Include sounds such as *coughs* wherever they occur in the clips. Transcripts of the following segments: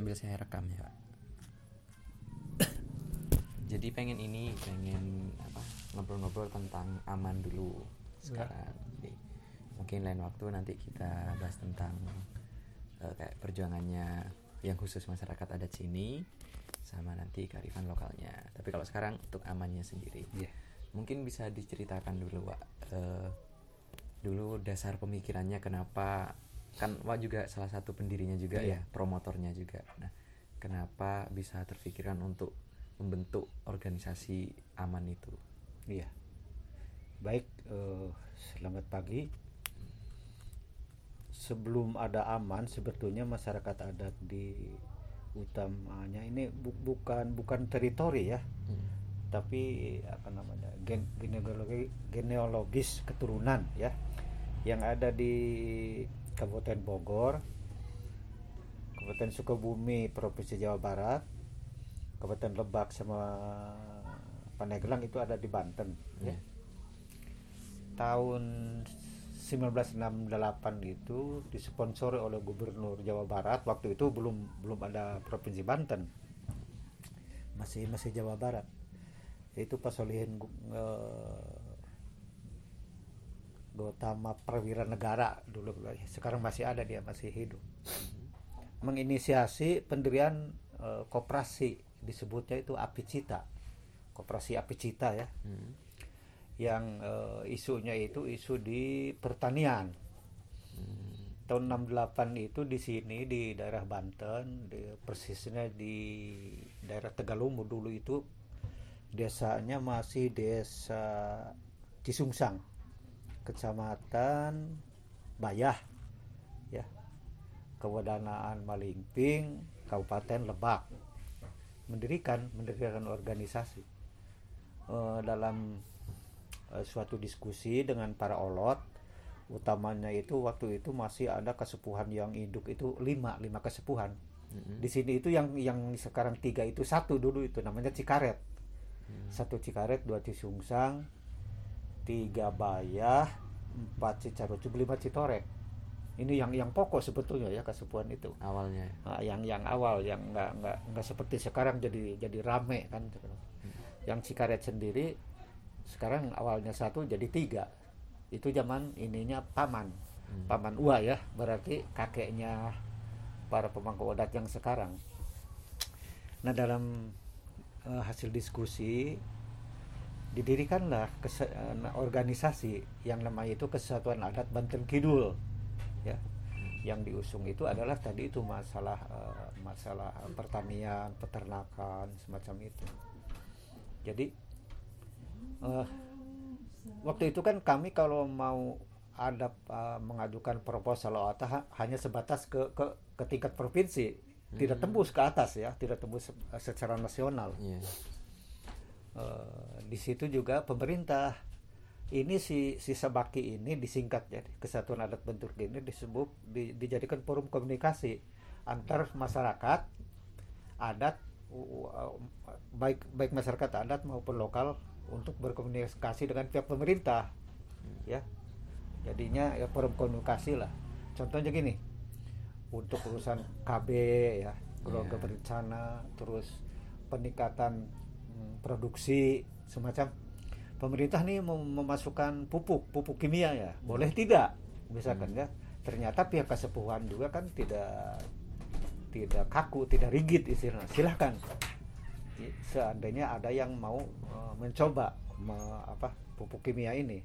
ambil saya rekam ya Pak. *coughs* jadi pengen ini pengen apa ngobrol-ngobrol tentang aman dulu sekarang. Jadi mungkin lain waktu nanti kita bahas tentang eh, kayak perjuangannya yang khusus masyarakat adat sini sama nanti kearifan lokalnya. Tapi kalau sekarang untuk amannya sendiri. Iya. mungkin bisa diceritakan dulu Wak Eh, dulu dasar pemikirannya kenapa kan Wak juga salah satu pendirinya juga Iya. ya promotornya juga nah kenapa bisa terfikirkan untuk membentuk organisasi aman itu Iya. Baik, eh, selamat pagi. Sebelum ada aman, sebetulnya masyarakat adat di utamanya ini bu- bukan bukan teritori ya, Hmm. tapi apa namanya gen, genealogi, genealogis keturunan ya, yang ada di Kabupaten Bogor, Kabupaten Sukabumi, Provinsi Jawa Barat, Kabupaten Lebak sama Pandeglang itu ada di Banten ya. Iya. Tahun 1968 itu disponsori oleh Gubernur Jawa Barat waktu itu belum belum ada Provinsi Banten masih masih Jawa Barat itu Pak Solihin Gu- Gotama Perwira Negara dulu sekarang masih ada dia masih hidup. Menginisiasi pendirian eh, koperasi disebutnya itu Apicita. Koperasi Apicita ya. Hmm. yang eh, isunya itu isu di pertanian. Hmm. tahun 68 itu di sini di daerah Banten di, persisnya di daerah Tegalumbu dulu itu desanya masih desa Cisungsang kecamatan Bayah ya. Kewadanaan Malingping Kabupaten Lebak. Mendirikan mendirikan organisasi. Eh, dalam eh, suatu diskusi dengan para olot utamanya itu waktu itu masih ada kesepuhan yang induk itu lima lima kesepuhan. Hmm. di sini itu yang yang sekarang tiga itu satu dulu itu namanya Cikaret. Hmm. satu Cikaret dua Cisungsang tiga Bayah empat Cicarucuk lima Citorek ini yang yang pokok sebetulnya ya kesepuhan itu. Awalnya Nah, yang yang awal yang nggak nggak nggak seperti sekarang jadi jadi rame kan. Yang Cikaret sendiri sekarang awalnya satu jadi tiga. Itu zaman ininya paman. Hmm. paman Ua ya berarti kakeknya para pemangku adat yang sekarang. Nah dalam eh, hasil diskusi didirikanlah eh, organisasi yang namanya itu Kesatuan Adat Banten Kidul ya yang diusung itu adalah tadi itu masalah eh, masalah pertanian peternakan semacam itu jadi eh, waktu itu kan kami kalau mau ada eh, mengajukan proposal OATA ha- hanya sebatas ke ke, ke tingkat provinsi tidak Hmm. tembus ke atas ya tidak tembus se- secara nasional Iya. Eh, di situ juga pemerintah. Ini si si Sabaki ini disingkat ya Kesatuan Adat Bentur ini disebut di- dijadikan forum komunikasi antar masyarakat adat u- baik baik masyarakat adat maupun lokal untuk berkomunikasi dengan pihak pemerintah. Ya jadinya ya forum komunikasi lah. Contohnya gini untuk urusan KB ya keluarga Ya. berencana terus peningkatan produksi semacam. Pemerintah nih mem- memasukkan pupuk pupuk kimia ya. Boleh tidak? Misalkan Hmm. ya. Ternyata pihak kesepuhan juga kan tidak tidak kaku tidak rigid istilahnya. Silahkan. Seandainya ada yang mau eh, mencoba me- apa pupuk kimia ini.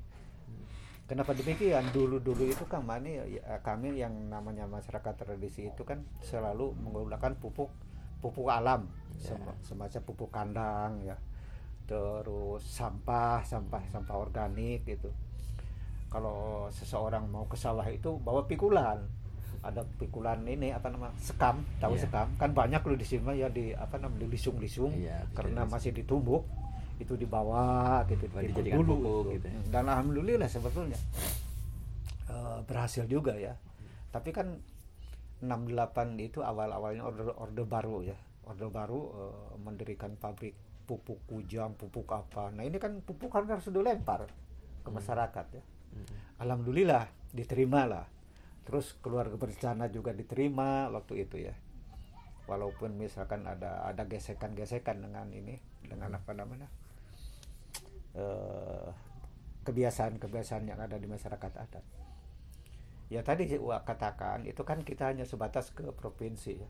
Kenapa demikian? Dulu-dulu itu kan mani ya, kami yang namanya masyarakat tradisi itu kan selalu menggunakan pupuk pupuk alam, Ya. Sem- semacam pupuk kandang ya. Terus sampah, sampah sampah organik gitu. Kalau seseorang mau ke sawah itu bawa pikulan. Ada pikulan ini apa nama? sekam, tahu Iya. sekam? Kan banyak loh di sini ya di apa namanya dilisung-lisung Iya, bisa karena masih ditumbuk itu dibawa gitu Oh, dipikul dijadikan pupuk itu. gitu ya. dan alhamdulillah sebetulnya eh, berhasil juga ya tapi kan 68 itu awal-awalnya orde orde baru ya. Orde baru eh, mendirikan pabrik pupuk kujang pupuk apa. Nah ini kan pupuk kan harus dilempar ke Hmm. masyarakat ya. Hmm. alhamdulillah diterima lah. Terus keluarga berencana juga diterima waktu itu ya. Walaupun misalkan ada ada gesekan-gesekan dengan ini dengan apa namanya eh, kebiasaan-kebiasaan yang ada di masyarakat adat ya tadi saya katakan itu kan kita hanya sebatas ke provinsi ya.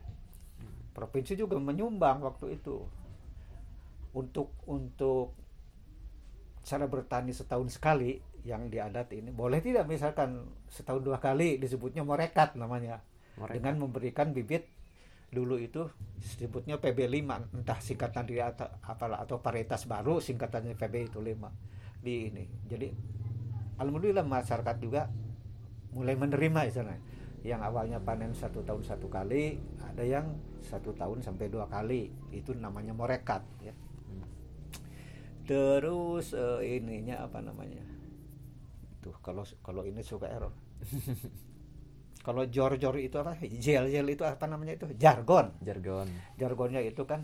provinsi juga menyumbang waktu itu untuk untuk cara bertani setahun sekali yang di adat ini boleh tidak misalkan setahun dua kali disebutnya morekat namanya Morekat. dengan memberikan bibit dulu itu disebutnya PB5 entah singkatan dia atau apalah atau varietas baru singkatannya PB itu 5 di ini jadi alhamdulillah masyarakat juga mulai menerima istilahnya yang awalnya panen satu tahun satu kali ada yang satu tahun sampai dua kali. Itu namanya morekat ya. Terus eh, ininya apa namanya? Tuh kalau kalau ini suka error. *laughs* Kalau jor-jor itu apa? Gel-gel itu apa namanya itu? Jargon. Jargon. Jargonnya itu kan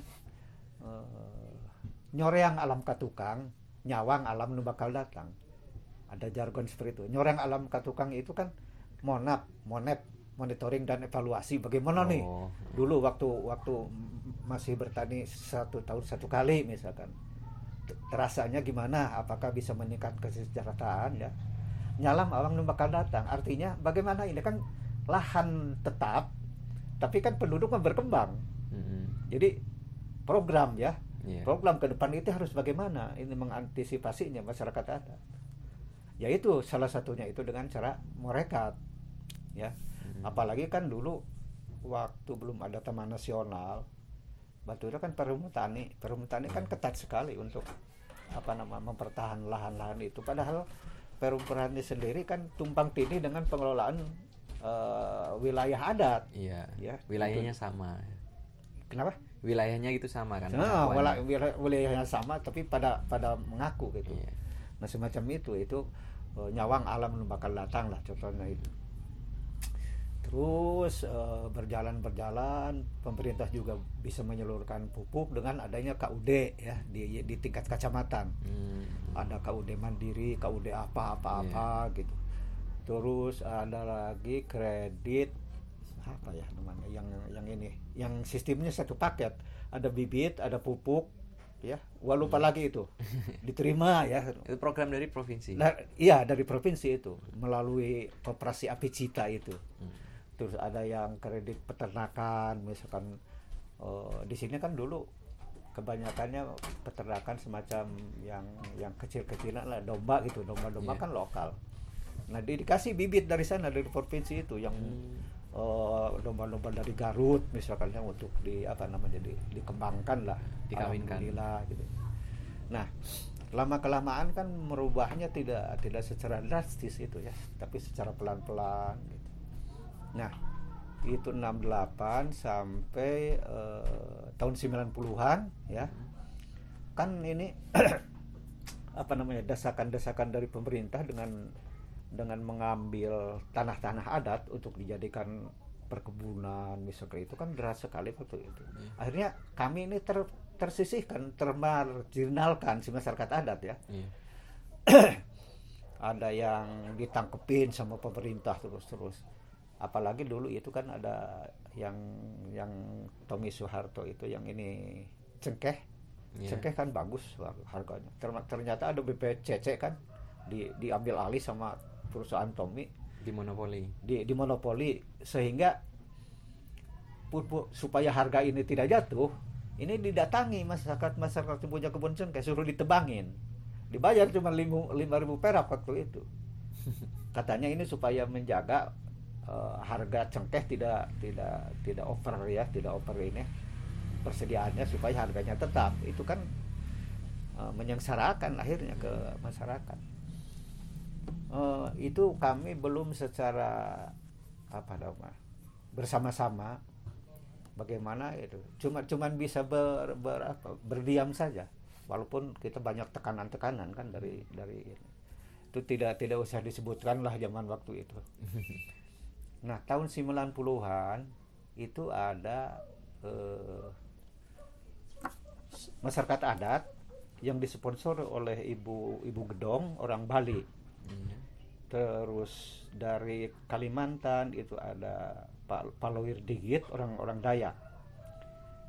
eh, nyoreang alam katukang nyawang alam nu bakal datang ada jargon seperti itu. Nyoreng alam katukang itu kan monap monep monitoring dan evaluasi. Bagaimana nih? Oh. dulu waktu waktu masih bertani satu tahun satu kali misalkan. Terasanya gimana? Apakah bisa meningkat kesejahteraan ya? Nyalam awang nu bakal datang. Artinya bagaimana? Ini kan lahan tetap tapi kan penduduk berkembang. Mm-mm. jadi program ya. Iya. program ke depan itu harus bagaimana? Ini mengantisipasinya masyarakat adat yaitu salah satunya itu dengan cara merekat ya Mm. apalagi kan dulu waktu belum ada taman nasional Batu Ira kan perum tani perum tani kan ketat sekali untuk apa nama mempertahankan lahan-lahan itu padahal perum tani sendiri kan tumpang tindih dengan pengelolaan eh, wilayah adat Iya. ya Wilayahnya Itu- sama. kenapa Wilayahnya gitu sama kan. nah, wilayahnya sama tapi pada pada mengaku gitu Iya. Nah semacam itu itu eh, nyawang alam bakal datang lah contohnya itu. Terus eh, berjalan-berjalan pemerintah juga bisa menyalurkan pupuk dengan adanya KUD ya di di tingkat kecamatan. Hmm. Ada KUD mandiri, KUD apa-apa-apa gitu. Terus ada lagi kredit apa ya namanya yang yang ini yang sistemnya satu paket ada bibit ada pupuk ya gua lupa lagi itu *laughs* diterima ya Itu program dari provinsi. Nah, iya dari provinsi itu melalui operasi Apicita itu. Hmm. Terus ada yang kredit peternakan, misalkan eh, di sini kan dulu kebanyakannya peternakan semacam yang yang kecil-kecilan lah domba gitu, domba-domba Iya. kan lokal. Nah di- dikasih bibit dari sana dari provinsi itu yang Hmm. Eh, domba-domba dari Garut misalkan yang untuk di apa namanya di, dikembangkan lah, Dikawinkan. Gitu. Nah lama kelamaan kan merubahnya tidak tidak secara drastis itu ya tapi secara pelan-pelan gitu. nah itu 68 sampai eh, tahun 90-an ya kan ini *clears throat* apa namanya desakan-desakan dari pemerintah dengan dengan mengambil tanah-tanah adat untuk dijadikan perkebunan misalnya itu kan deras sekali waktu itu. Akhirnya kami ini ter, tersisihkan termarginalkan si masyarakat adat ya. Iya. *clears throat* ada yang ditangkepin sama pemerintah terus-terus. Apalagi dulu itu kan ada yang yang Tommy Soeharto itu yang ini cengkeh. Iya. cengkeh kan bagus harganya. Ternyata ada BPCC kan di, diambil alih sama perusahaan Tommy Di monopoli. di dimonopoli sehingga supaya harga ini tidak jatuh ini didatangi masyarakat masyarakat yang punya kebun cengkeh suruh ditebangin. Dibayar cuma lima ribu perak waktu itu. *laughs* Katanya ini supaya menjaga eh, harga cengkeh tidak tidak tidak over ya tidak over ini. Persediaannya supaya harganya tetap. Itu kan eh, menyengsarakan akhirnya ke masyarakat Eh, itu kami belum secara apa namanya bersama-sama. Bagaimana itu? Cuma cuman bisa ber, ber- apa, berdiam saja. Walaupun kita banyak tekanan-tekanan kan dari dari itu tidak tidak usah disebutkan lah zaman waktu itu. *laughs* Nah tahun 90-an itu ada eh, masyarakat adat yang disponsor oleh ibu ibu gedong orang Bali. Terus dari Kalimantan itu ada Pak Palawir Digit orang-orang Dayak.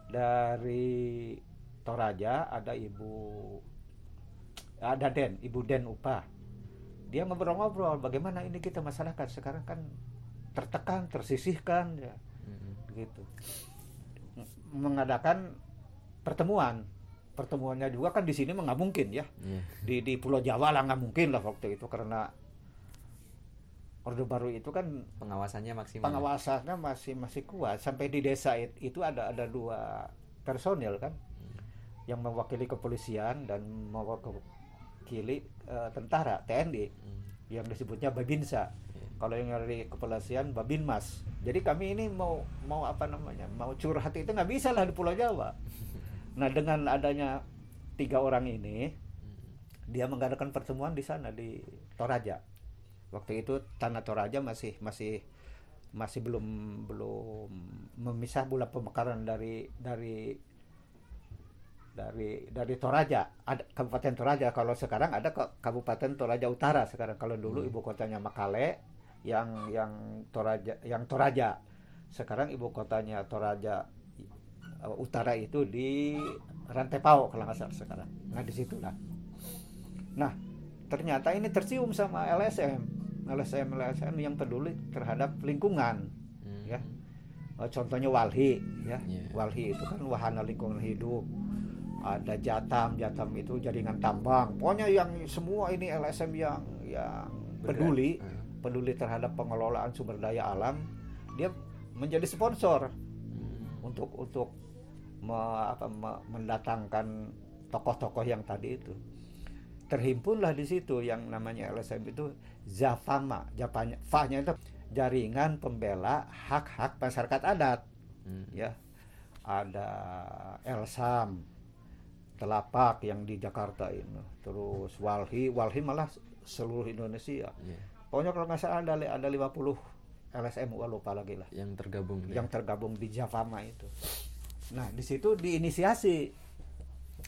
Dari Toraja ada ibu ada Den ibu Den Upah dia ngobrol-ngobrol bagaimana ini kita masyarakat sekarang kan tertekan tersisihkan ya. Mm-mm. gitu. Mengadakan pertemuan pertemuannya juga kan di sini nggak mungkin ya. Iya. di di Pulau Jawa lah nggak mungkin lah waktu itu karena Orde Baru itu kan pengawasannya maksimal. pengawasannya masih masih kuat. Sampai di desa it- itu ada ada dua personil kan yang mewakili kepolisian dan mewakili eh, tentara TNI Mm. yang disebutnya Babinsa. Iya. kalau yang dari kepolisian Babinmas. Jadi kami ini mau mau apa namanya mau curhat itu nggak bisa lah di Pulau Jawa *laughs* nah dengan adanya tiga orang ini Mm. dia mengadakan pertemuan di sana di Toraja. Waktu itu tanah Toraja masih masih masih belum belum memisah bola pemekaran dari dari dari dari Toraja ada Kabupaten Toraja kalau sekarang ada Kabupaten Toraja Utara sekarang kalau dulu Hmm. ibu kotanya Makale yang yang Toraja yang Toraja sekarang ibu kotanya Toraja uh, Utara itu di Rantepao kalau nggak salah sekarang nah di situlah nah ternyata ini tercium sama LSM LSM LSM yang peduli terhadap lingkungan Mm. Ya. Eh, contohnya Walhi ya Iya. Walhi itu kan wahana lingkungan hidup ada Jatam Jatam itu jaringan tambang pokoknya yang semua ini LSM yang yang peduli Ah. peduli terhadap pengelolaan sumber daya alam dia menjadi sponsor Mm. untuk untuk me- apa, me- mendatangkan tokoh-tokoh yang tadi itu terhimpunlah di situ yang namanya LSM itu Zafama Japanya Fa-nya itu jaringan pembela hak-hak masyarakat adat Mm. ya ada Elsam Telapak yang di Jakarta ini terus Walhi Walhi malah seluruh Indonesia Iya. pokoknya kalau nggak salah ada ada 50 LSM lupa lagi lah yang tergabung yang tergabung di Javama itu. Nah, di situ diinisiasi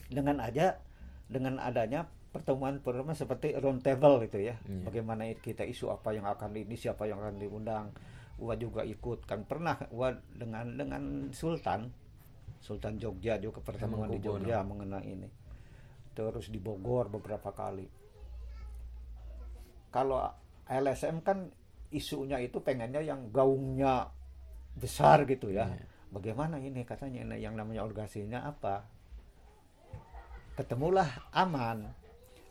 dengan aja dengan adanya pertemuan-pertemuan seperti round table itu ya. Iya. Bagaimana kita isu apa yang akan ini siapa yang akan diundang. Gua juga ikut kan pernah gua dengan dengan Sultan Sultan Jogja juga pertemuan di. Jogja mengenai ini. Terus di Bogor beberapa kali. Kalau LSM kan isunya itu pengennya yang gaungnya besar gitu ya. Iya. Bagaimana ini katanya ini yang namanya organisasinya apa? Ketemulah Aman,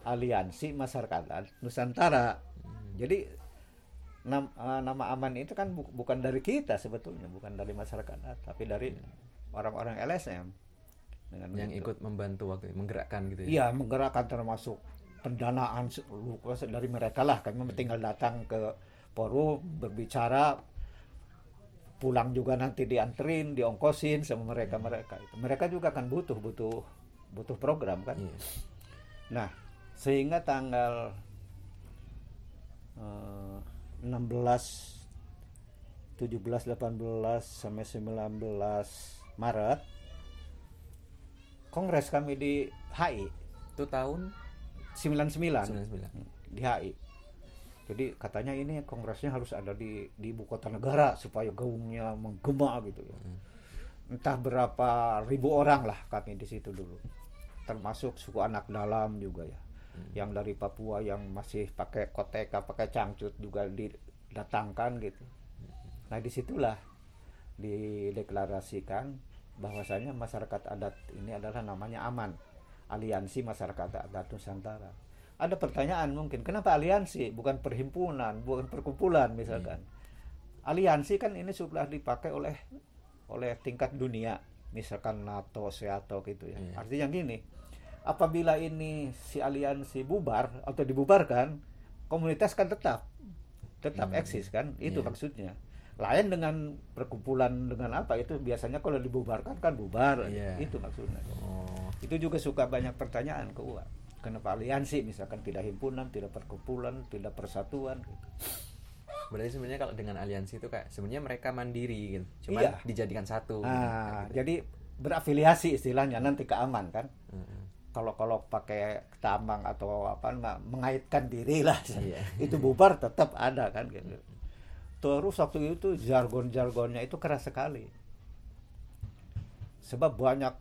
Aliansi Masyarakat Nusantara. Mm. Jadi nam- eh, nama Aman itu kan bu- bukan dari kita sebetulnya, bukan dari masyarakat adat, tapi dari orang-orang LSM. Dengan yang begitu. ikut membantu waktu itu, menggerakkan gitu ya Iya, menggerakkan termasuk pendanaan dari mereka lah. Kami tinggal datang ke forum berbicara, pulang juga nanti dianterin, diongkosin sama mereka mereka itu. Mereka juga kan butuh butuh butuh program kan. Iya. Nah, sehingga tanggal eh, 16 17 18 sampai 19 Maret kongres kami di HI itu tahun 99 99 di HI. Jadi katanya ini kongresnya harus ada di di ibu kota negara supaya gaungnya menggema gitu ya. Hmm. Entah berapa ribu orang lah kami di situ dulu. Termasuk suku anak dalam juga ya. Hmm. Yang dari Papua yang masih pakai koteka, pakai cangcut juga didatangkan gitu. Nah, di situlah dideklarasikan bahwasanya masyarakat adat ini adalah namanya aman. Aliansi Masyarakat Adat Nusantara. Ada pertanyaan mungkin, kenapa aliansi bukan perhimpunan, bukan perkumpulan misalkan? Aliansi kan ini sudah dipakai oleh oleh tingkat dunia, misalkan NATO, SEATO gitu ya. Iya. Artinya gini, apabila ini si aliansi bubar atau dibubarkan, komunitas kan tetap tetap Hmm. eksis kan, itu Iya. maksudnya. Lain dengan perkumpulan dengan apa itu biasanya kalau dibubarkan kan bubar, Iya. itu maksudnya oh itu juga suka banyak pertanyaan ke UA kenapa aliansi misalkan tidak himpunan tidak perkumpulan tidak persatuan gitu. berarti sebenarnya kalau dengan aliansi itu kayak sebenarnya mereka mandiri gitu cuman Iya. dijadikan satu nah Gitu. jadi berafiliasi istilahnya nanti ke aman kan Heeh. kalau kalau pakai tambang atau apa nggak mengaitkan diri lah *laughs* Iya. itu bubar tetap ada kan gitu terus waktu itu jargon jargonnya itu keras sekali sebab banyak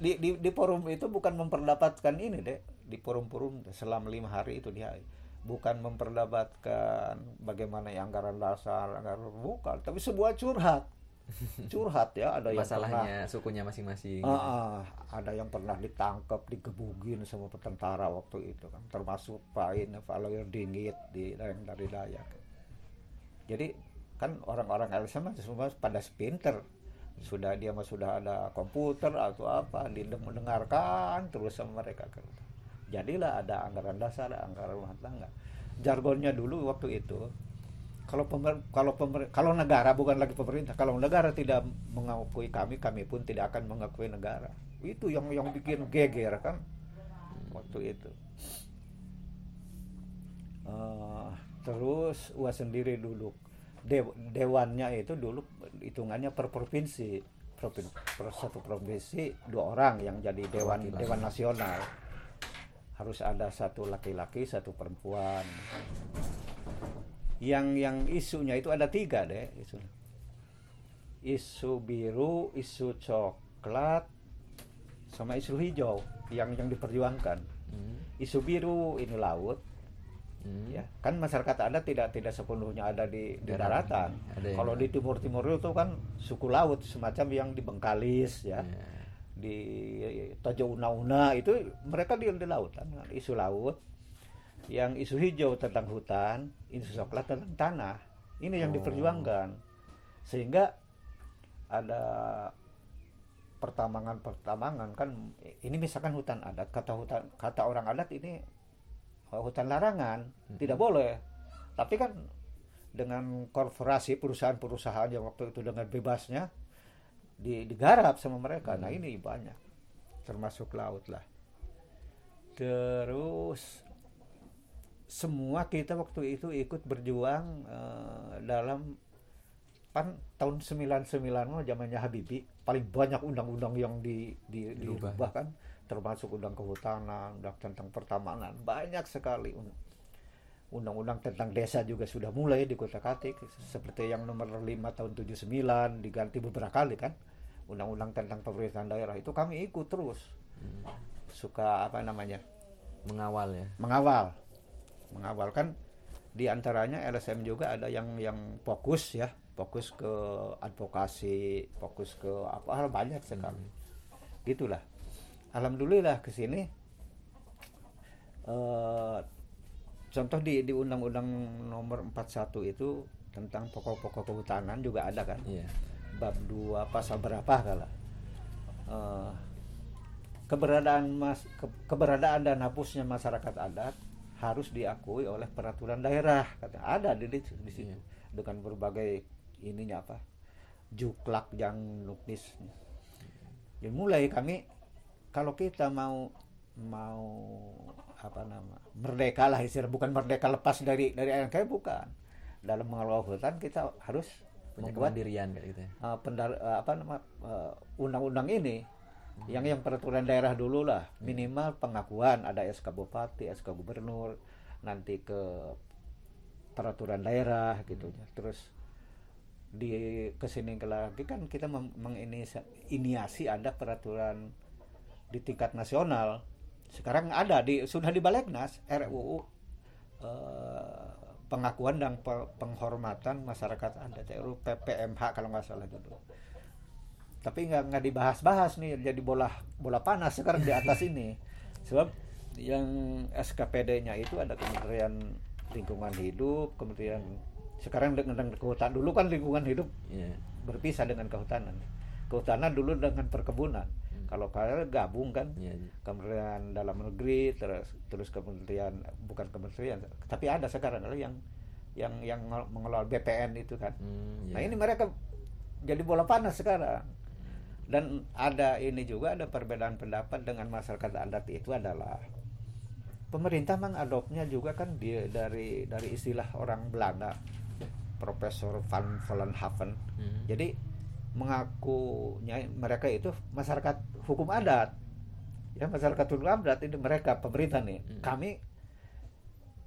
di, di, di forum itu bukan memperdapatkan ini deh di forum-forum selama lima hari itu dia bukan memperdapatkan bagaimana yang anggaran dasar anggaran bukan. Tapi sebuah curhat. *laughs* Curhat ya ada yang pernah masalahnya sukunya masing-masing. Ah, ah, ada yang pernah ditangkap, digebugin sama tentara waktu itu kan, termasuk Pak ini Valoir Dinggit di yang dari Dayak. Jadi kan orang-orang LSM semua pada pinter, sudah dia mah sudah ada komputer atau apa, didengarkan terus sama mereka. Jadilah ada anggaran dasar, anggaran rumah tangga. Jargonnya dulu waktu itu kalau pemer, kalau pemer, kalau negara bukan lagi pemerintah kalau negara tidak mengakui kami kami pun tidak akan mengakui negara itu yang yang bikin geger kan waktu itu Eh, terus uas sendiri dulu Dew- dewannya itu dulu hitungannya per provinsi. Provin- per satu provinsi dua orang yang jadi dewan dewan nasional. Harus ada satu laki-laki satu perempuan. Yang yang isunya itu ada tiga deh isu. Isu biru isu coklat sama isu hijau yang yang diperjuangkan. Hmm, isu biru ini laut hmm. ya kan masyarakat adat tidak tidak sepenuhnya ada di, di Darat. daratan Ada kalau di timur timur itu kan suku laut semacam yang di Bengkalis ya Ya. di Tojo Una Una itu mereka di, di lautan isu laut yang isu hijau tentang hutan isu coklat tentang tanah ini yang Oh. diperjuangkan sehingga ada pertambangan pertambangan kan ini misalkan hutan adat kata hutan kata orang adat ini hutan larangan Mhm. tidak boleh tapi kan dengan korporasi perusahaan-perusahaan yang waktu itu dengan bebasnya di- digarap sama mereka nah Hmm. ini banyak termasuk laut lah terus semua kita waktu itu ikut berjuang eh, dalam pan tahun 99 mah zamannya Habibie paling banyak undang-undang yang di, di, Dirubah. dirubah kan termasuk undang kehutanan, undang tentang pertamanan banyak sekali un- undang-undang tentang desa juga sudah mulai di Kota Katik. Seperti yang nomor 5 tahun 79 diganti beberapa kali kan? Undang-undang tentang pemerintahan daerah itu kami ikut terus. Hmm. suka apa namanya? Mengawal ya? Mengawal. Mengawal kan? Di antaranya LSM juga ada yang yang fokus ya. Fokus ke advokasi fokus ke apa banyak sekali. Gitulah alhamdulillah ke sini. Eh, contoh di di undang-undang nomor 41 itu tentang pokok-pokok kehutanan juga ada kan? Iya. Bab 2 pasal berapa kalah Eh, keberadaan mas ke- keberadaan dan hapusnya masyarakat adat harus diakui oleh peraturan daerah kata. Ada di, di, di situ. Iya. dengan berbagai ininya apa? Juklak yang nuklis jadi mulai kami kalau kita mau mau apa nama merdeka lah istilah bukan merdeka lepas dari dari NKRI bukan. Dalam mengelola hutan kita harus punya membuat kayak gitu ya. uh, pendar- uh, apa nama uh, undang-undang ini. Yang yang peraturan daerah dulu lah. Minimal pengakuan. Ada SK bupati SK gubernur. Nanti ke peraturan daerah gitu. Ya terus di ke sini lagi kan kita menginisiasi ada peraturan di tingkat nasional. Sekarang ada di sudah di Balegnas RUU eh, pengakuan dan pe- penghormatan masyarakat adat RUU PPMH kalau nggak salah dulu tapi nggak nggak dibahas-bahas nih jadi bola bola panas sekarang di atas ini. Sebab yang SKPD-nya itu ada Kementerian Lingkungan Hidup Kementerian sekarang dengan kehutanan dulu kan lingkungan hidup iya. berpisah dengan kehutanan. Kehutanan dulu dengan perkebunan kalau kalian gabung kan iya iya. Kementerian Dalam Negeri terus terus Kementerian bukan Kementerian tapi ada sekarang yang yang yang mengelola BPN itu kan Hmm, nah iya. ini mereka jadi bola panas sekarang dan ada ini juga ada perbedaan pendapat dengan masyarakat adat itu adalah pemerintah mengadopnya juga kan dia dari dari istilah orang Belanda Profesor Van Vollenhoven Hmm. jadi mengakunya mereka itu masyarakat hukum adat ya masyarakat hukum adat ini mereka pemerintah nih Hmm. kami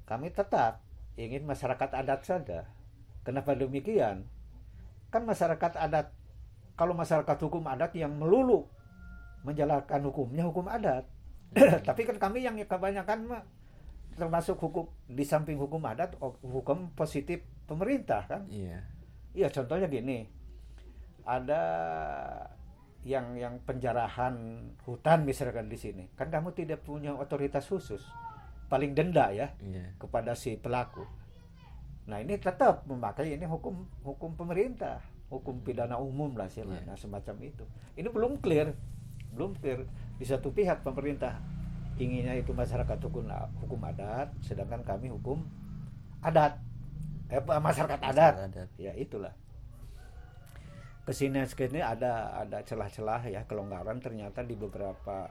kami tetap ingin masyarakat adat saja kenapa demikian kan masyarakat adat kalau masyarakat hukum adat yang melulu menjalankan hukumnya hukum adat. *clears throat* Tapi kan kami yang kebanyakan termasuk hukum di samping hukum adat oh, hukum positif pemerintah kan. Iya. Iya contohnya gini. Ada yang yang penjarahan hutan misalkan di sini. Kan kamu tidak punya otoritas khusus. Paling denda ya Iya. kepada si pelaku. Nah ini tetap memakai ini hukum hukum pemerintah, hukum pidana umum lah sih, Iya. nah semacam itu. Ini belum clear, belum clear. Di satu pihak pemerintah inginnya itu masyarakat hukum hukum adat, sedangkan kami hukum adat, eh, masyarakat adat. adat. Ya itulah. Ke sini ke sini ada ada celah-celah ya kelonggaran ternyata di beberapa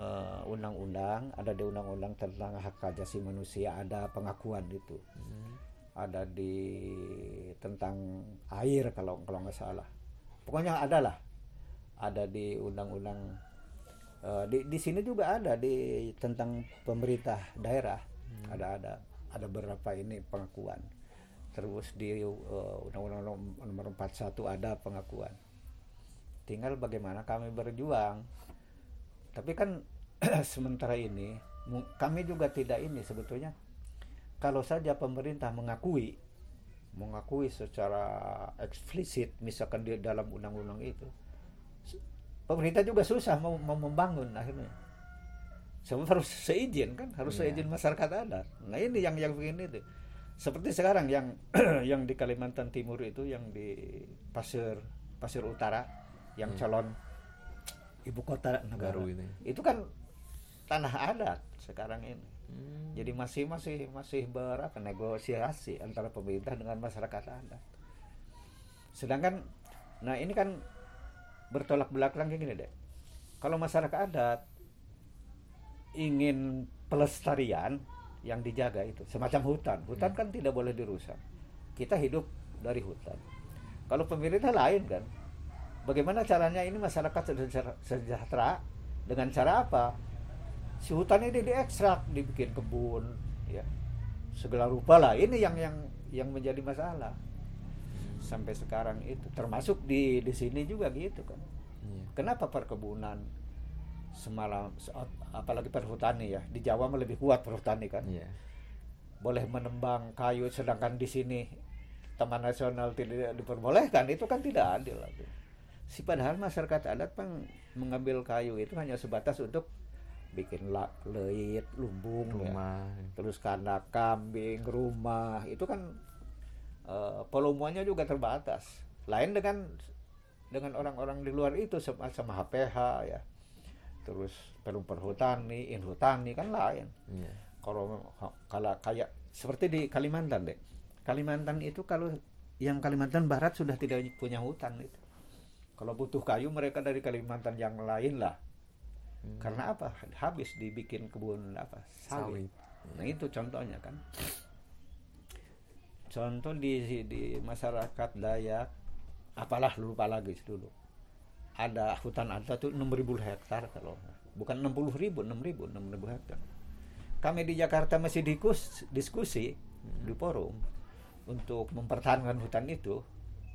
eh, undang-undang ada di undang-undang tentang hak asasi manusia ada pengakuan itu. Hmm. ada di tentang air kalau kalau nggak salah. Pokoknya ada lah. Ada di undang-undang eh, di di sini juga ada di tentang pemerintah daerah. Ada ada ada beberapa ini pengakuan terus di eh, undang-undang nom- nomor 41 ada pengakuan. Tinggal bagaimana kami berjuang. Tapi kan *clears throat* sementara ini kami juga tidak ini sebetulnya. Kalau saja pemerintah mengakui mengakui secara eksplisit misalkan di dalam undang-undang itu pemerintah juga susah mau, mau membangun akhirnya. Sebab harus seizin kan harus Iya. seizin masyarakat adat. Nah ini yang yang begini tuh seperti sekarang yang *clears throat* yang di Kalimantan Timur itu yang di Pasir Pasir Utara yang Hmm. calon ibu kota negara Baru itu. ya. itu kan tanah adat sekarang ini Hmm. jadi masih masih masih berapa negosiasi antara pemerintah dengan masyarakat adat. Sedangkan nah ini kan bertolak belakang kayak gini deh. Kalau masyarakat adat ingin pelestarian yang dijaga itu semacam hutan. Hutan Hmm. kan tidak boleh dirusak. Kita hidup dari hutan. Kalau pemerintah lain kan. Bagaimana caranya ini masyarakat sejahtera- sejahtera dengan cara apa? si hutan ini diekstrak dibikin kebun ya segala rupa lah ini yang yang yang menjadi masalah sampai sekarang itu termasuk di di sini juga gitu kan Iya. kenapa perkebunan semalam se- apalagi perhutani ya di Jawa lebih kuat perhutani kan Iya. boleh menembang kayu sedangkan di sini taman nasional tidak diperbolehkan itu kan tidak adil lagi. Si padahal masyarakat adat pang mengambil kayu itu hanya sebatas untuk bikin la- leit, lumbung, ya. Rumah. terus kandang kambing, rumah itu kan eh, volumenya juga terbatas. Lain dengan dengan orang-orang di luar itu sama, sama HPH ya. Terus perum perhutani, inhutani kan lain. Iya. kalau kalau kayak seperti di Kalimantan deh. Kalimantan itu kalau yang Kalimantan Barat sudah tidak punya hutan itu. Kalau butuh kayu mereka dari Kalimantan yang lain lah. Hmm. karena apa? Habis dibikin kebun apa? Sawit, Sawit. nah itu contohnya kan. Contoh di di masyarakat Dayak apalah lupa lagi dulu ada hutan adat itu 6000 hektar kalau bukan 60 ribu 6 ribu 6 ribu hektar. Kami di Jakarta masih dikus, diskusi di forum untuk mempertahankan hutan itu.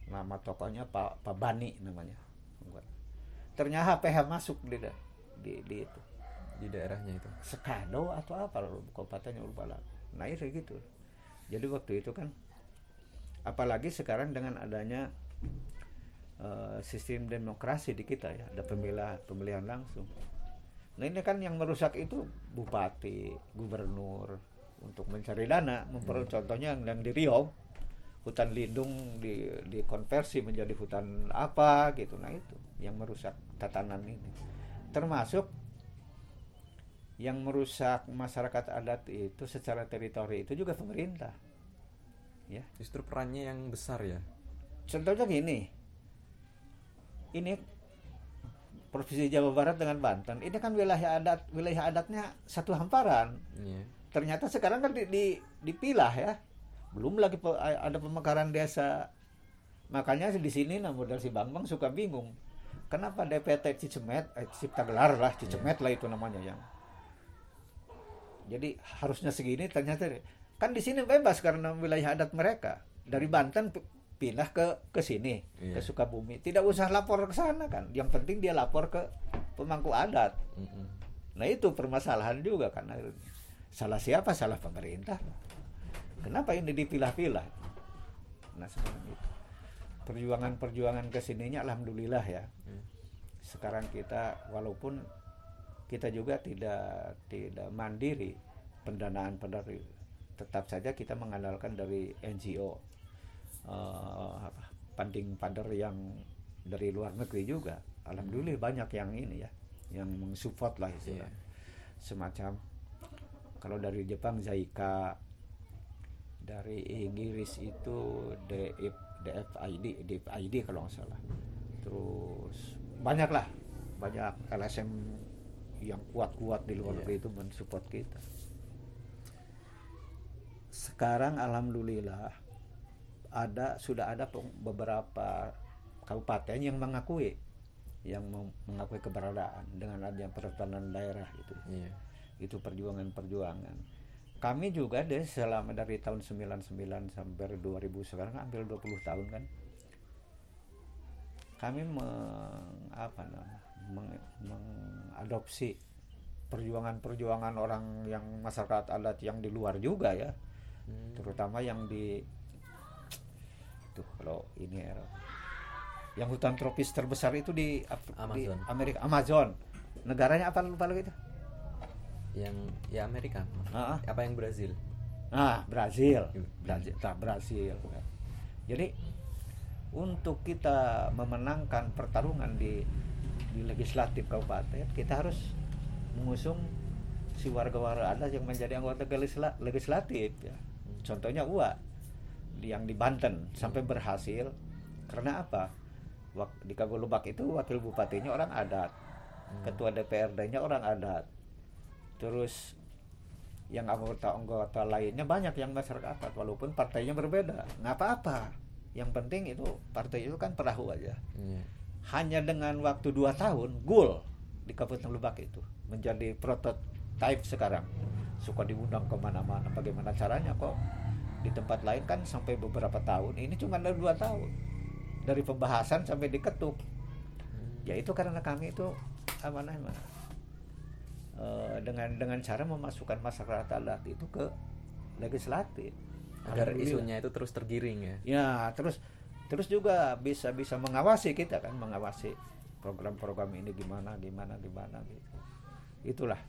Nama tokohnya Pak Pak Bani namanya. Ternyata PH masuk di di, di itu. Di daerahnya itu. Sekado atau apa kabupatennya lupa lah. Nah itu gitu. Jadi waktu itu kan apalagi sekarang dengan adanya eh, sistem demokrasi di kita ya. Ada pemilihan pemilihan langsung. Nah ini kan yang merusak itu bupati gubernur untuk mencari dana. Memper contohnya yang, yang di Riau hutan lindung di dikonversi menjadi hutan apa gitu. Nah itu yang merusak tatanan ini. Termasuk yang merusak masyarakat adat itu secara teritori itu juga pemerintah. Ya. Justru perannya yang besar ya. contohnya gini ini provinsi Jawa Barat dengan Banten. Ini kan wilayah adat wilayah adatnya satu hamparan. Iya. ternyata sekarang kan di, di- dipilah ya. Belum lagi pe- ada pemekaran desa. Makanya di sini nah modal si Bambang suka bingung. Kenapa DPT Cicemet eh, Cipta Gelar lah Cicemet lah itu namanya yang. Jadi harusnya segini ternyata. Kan di sini bebas karena wilayah adat mereka. Dari Banten pindah ke ke sini Iya. ke Sukabumi. Tidak usah lapor ke sana kan. Yang penting dia lapor ke pemangku adat. Mm-mm. nah itu permasalahan juga kan salah siapa? Salah pemerintah. Kenapa ini dipilah-pilah? Nah seperti itu. Perjuangan-perjuangan ke sininya alhamdulillah ya. Hmm. sekarang kita walaupun kita juga tidak tidak mandiri pendanaan dari tetap saja kita mengandalkan dari NGO eh, apa, funding funder yang dari luar negeri juga alhamdulillah banyak yang ini ya yang mensupport lah istilah Iya. semacam kalau dari Jepang Zaika dari Inggris itu DF, DFID DFID kalau nggak salah terus banyak lah banyak LSM yang kuat-kuat di luar Iya. negeri itu mensupport kita sekarang alhamdulillah ada sudah ada beberapa kabupaten yang mengakui yang mengakui keberadaan dengan adanya peraturan daerah itu Iya. itu perjuangan-perjuangan kami juga deh selama dari tahun 99 sampai 2000 sekarang hampir 20 tahun kan kami meng, apa namanya meng- mengadopsi perjuangan-perjuangan orang yang masyarakat adat yang di luar juga ya Hmm. terutama yang di tuh kalau ini yang hutan tropis terbesar itu di, Af- di Amazon. Amerika Amazon negaranya apa lupa lagi itu Yang ya Amerika. Ah, ah. Apa yang Brazil? Nah, Brazil, Hmm. Brazil, tak Brazil. Jadi untuk kita memenangkan pertarungan di di legislatif kabupaten, kita harus mengusung si warga-warga adat yang menjadi anggota legisla- legislatif ya. Contohnya UA yang di Banten sampai berhasil karena apa? Di Kagulubak itu wakil bupatinya orang adat, ketua DPRD-nya orang adat. Terus yang anggota-anggota lainnya banyak yang masyarakat adat walaupun partainya berbeda nggak apa-apa yang penting itu partai itu kan perahu aja Iya. hanya dengan waktu dua tahun goal di Kabupaten Lebak itu menjadi prototype sekarang suka diundang ke mana-mana bagaimana caranya kok di tempat lain kan sampai beberapa tahun. Ini cuma ada dua tahun. Dari pembahasan sampai diketuk. Ya itu karena kami itu apa namanya eh, dengan dengan cara memasukkan masyarakat adat itu ke legislatif. Agar isunya itu terus tergiring ya. ya terus terus juga bisa bisa mengawasi kita kan mengawasi program-program ini gimana gimana gimana gitu. Itulah.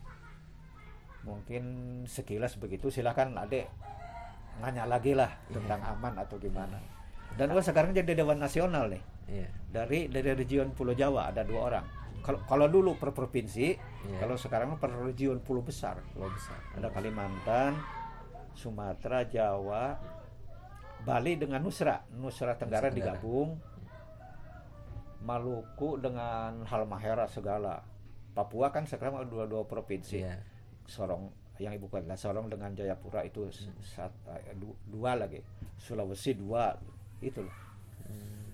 Mungkin sekilas begitu silakan adek nanya lagi lah tentang aman atau gimana. Dan gua sekarang jadi dewan nasional nih. Iya. dari dari region Pulau Jawa ada dua orang. Kalau kalau dulu per provinsi Iya. kalau sekarang per region pulau besar. Pulau besar. ada Kalimantan, Sumatera, Jawa, Bali dengan Nusra, Nusra Tenggara. digabung, Maluku dengan Halmahera segala, Papua kan sekarang ada dua-dua provinsi, Iya. Sorong yang ibu kota Sorong dengan Jayapura itu sat- eh, du- dua lagi, Sulawesi dua, itu loh. Hmm.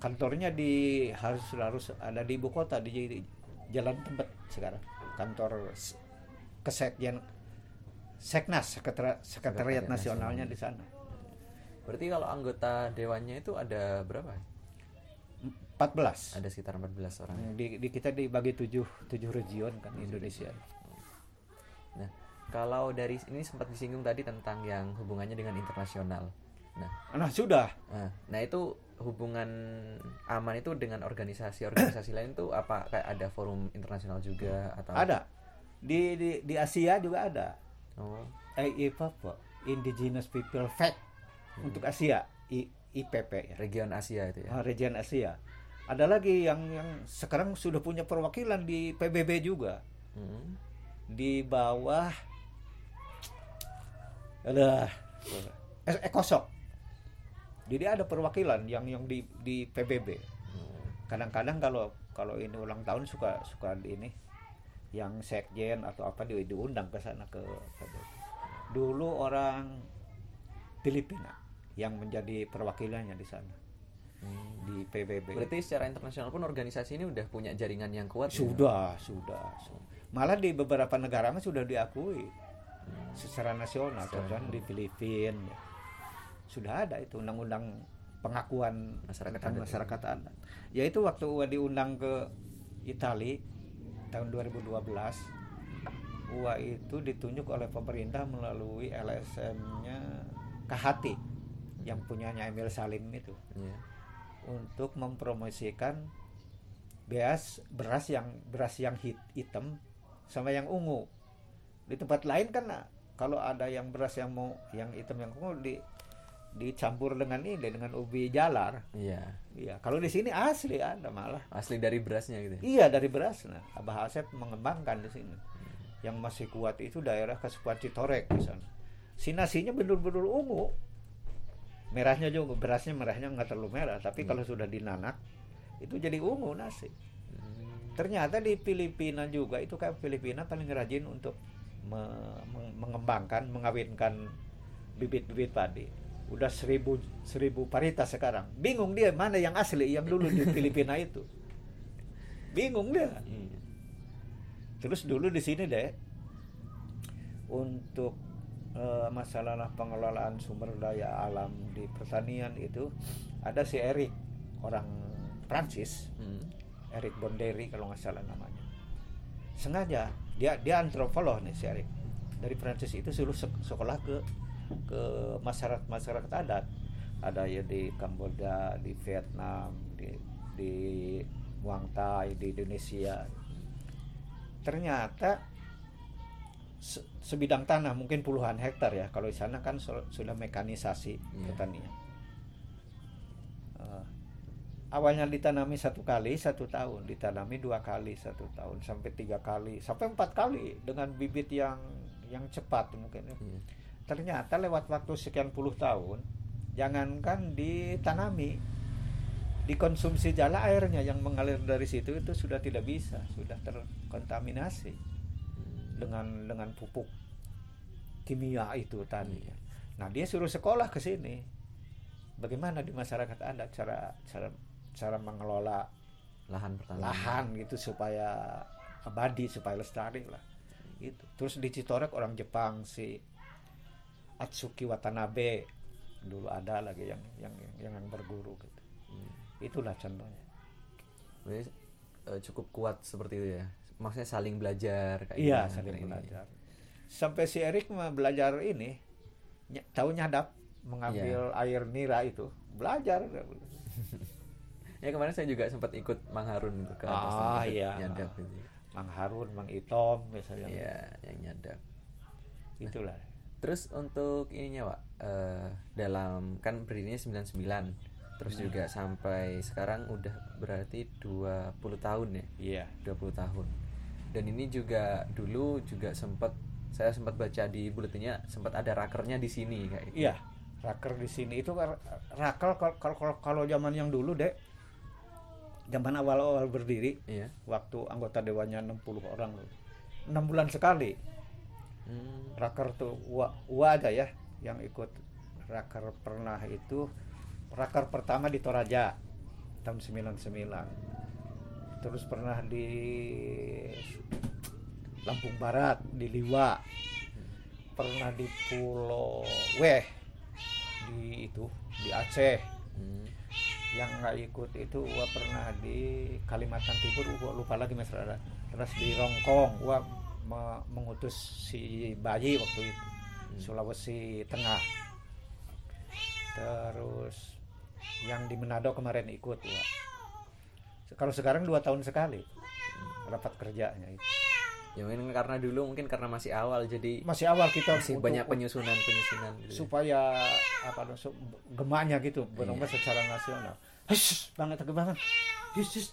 Kantornya di harus harus ada di ibu kota di, Jalan Tebet sekarang. Kantor kesekjen Seknas Sekretariat, Sekretariat Nasionalnya Nasional. di sana. Berarti kalau anggota dewannya itu ada berapa? 14. Ada sekitar 14 orang. Di, di kita dibagi tujuh tujuh region kan Indonesia. Nah, kalau dari ini sempat disinggung tadi tentang yang hubungannya dengan internasional. Nah, Nah sudah nah, nah itu hubungan aman itu dengan organisasi-organisasi lain itu apa kayak ada forum internasional juga atau ada di, di di Asia juga ada. Oh, IIPP Indigenous People Fact untuk Asia I, IPP ya. region Asia itu ya. Ah, region Asia. Ada lagi yang yang sekarang sudah punya perwakilan di PBB juga Hmm. di bawah ada eh, ekosok. Jadi ada perwakilan yang yang di di PBB. Kadang-kadang kalau kalau ini ulang tahun suka suka di ini yang sekjen atau apa di, diundang ke sana ke PBB. Dulu orang Filipina yang menjadi perwakilannya di sana Hmm. di PBB. Berarti secara internasional pun organisasi ini udah punya jaringan yang kuat. ya? Sudah, sudah. Malah di beberapa negara mah sudah diakui secara nasional. Contohnya di Filipina. Sudah ada itu undang-undang pengakuan Masyarakat adat. masyarakat adat. Yaitu waktu UA diundang ke Itali tahun 2012, UA itu ditunjuk oleh pemerintah melalui LSM-nya Kahati yang punyanya Emil Salim itu Iya. untuk mempromosikan beras beras yang beras yang hit, hitam sama yang ungu di tempat lain kan nah, kalau ada yang beras yang mau yang hitam yang ungu di dicampur dengan ini dengan ubi jalar Iya. iya kalau di sini asli ada malah Asli dari berasnya gitu. ya? iya dari beras nah Abah Asep mengembangkan di sini yang masih kuat itu daerah Kasupan Citorek di sana si nasinya benar-benar ungu merahnya juga berasnya merahnya nggak terlalu merah tapi kalau sudah dinanak itu jadi ungu nasi Hmm. ternyata di Filipina juga itu kayak Filipina paling rajin untuk me- meng- mengembangkan mengawinkan bibit-bibit padi. Udah seribu seribu paritas sekarang. Bingung dia mana yang asli yang dulu di *laughs* Filipina itu. Bingung dia. Iya. terus dulu di sini deh untuk eh, masalah pengelolaan sumber daya alam di pertanian itu ada si Eric orang Prancis. Hmm. Eric Bonderi kalau nggak salah namanya. Sengaja dia dia antropolog nih si dari Prancis itu suruh sek- sekolah ke ke masyarakat masyarakat adat. Ada ya di Kamboja di Vietnam di di Muang Thai di Indonesia. Ternyata se- sebidang tanah mungkin puluhan hektar ya. Kalau di sana kan su- sudah mekanisasi Iya. pertanian awalnya ditanami satu kali satu tahun ditanami dua kali satu tahun sampai tiga kali sampai empat kali dengan bibit yang yang cepat mungkin ya. Iya. ternyata lewat waktu sekian puluh tahun jangankan ditanami dikonsumsi jala airnya yang mengalir dari situ itu sudah tidak bisa sudah terkontaminasi Hmm. dengan dengan pupuk kimia itu tadi Iya. nah dia suruh sekolah ke sini bagaimana di masyarakat adat cara cara cara mengelola Lahan pertanian. lahan gitu supaya abadi supaya lestari lah itu terus di Citorek orang Jepang si Atsuki Watanabe dulu ada lagi yang yang yang, yang berguru gitu Hmm. itulah contohnya Berarti, eh, cukup kuat seperti itu ya. Maksudnya saling belajar kayak iya gimana saling ini. belajar sampai si Erik belajar ini tahu nyadap mengambil air nira itu belajar *laughs* Ya kemarin saya juga sempat ikut Mang Harun ke atas Ah, iya. nyadap gitu. Mang Harun Mang Itom misalnya Iya, yang nyadap. itulah Terus untuk ininya, Pak, eh, dalam kan berdirinya 99. Terus Hmm. juga sampai sekarang udah berarti 20 tahun ya. iya 20 tahun. Dan ini juga dulu juga sempat saya sempat baca di buletinnya sempat ada rakernya di sini kayak gitu. Iya, raker di sini itu kan raker kalau kalau kalau zaman yang dulu dek, zaman awal-awal berdiri, Iya. waktu anggota dewannya 60 orang loh, enam bulan sekali Hmm. raker tuh wa, wa aja ya yang ikut raker pernah itu raker pertama di Toraja tahun 99 terus pernah di Lampung Barat di Liwa pernah di Pulau Weh di itu di Aceh Hmm. Yang nggak ikut itu gua pernah di Kalimantan Timur gua lupa lagi mas Rada. terus di Rongkong gua me- mengutus si bayi waktu itu Sulawesi Tengah. Terus yang di Manado kemarin ikut gua. Kalau sekarang dua tahun sekali rapat kerjanya itu Ya mungkin karena dulu mungkin karena masih awal jadi masih awal kita masih untuk- banyak penyusunan-penyusunan gitu. ya. supaya apa su- gemanya gitu benar-benar secara nasional Hush, banget banget Hush,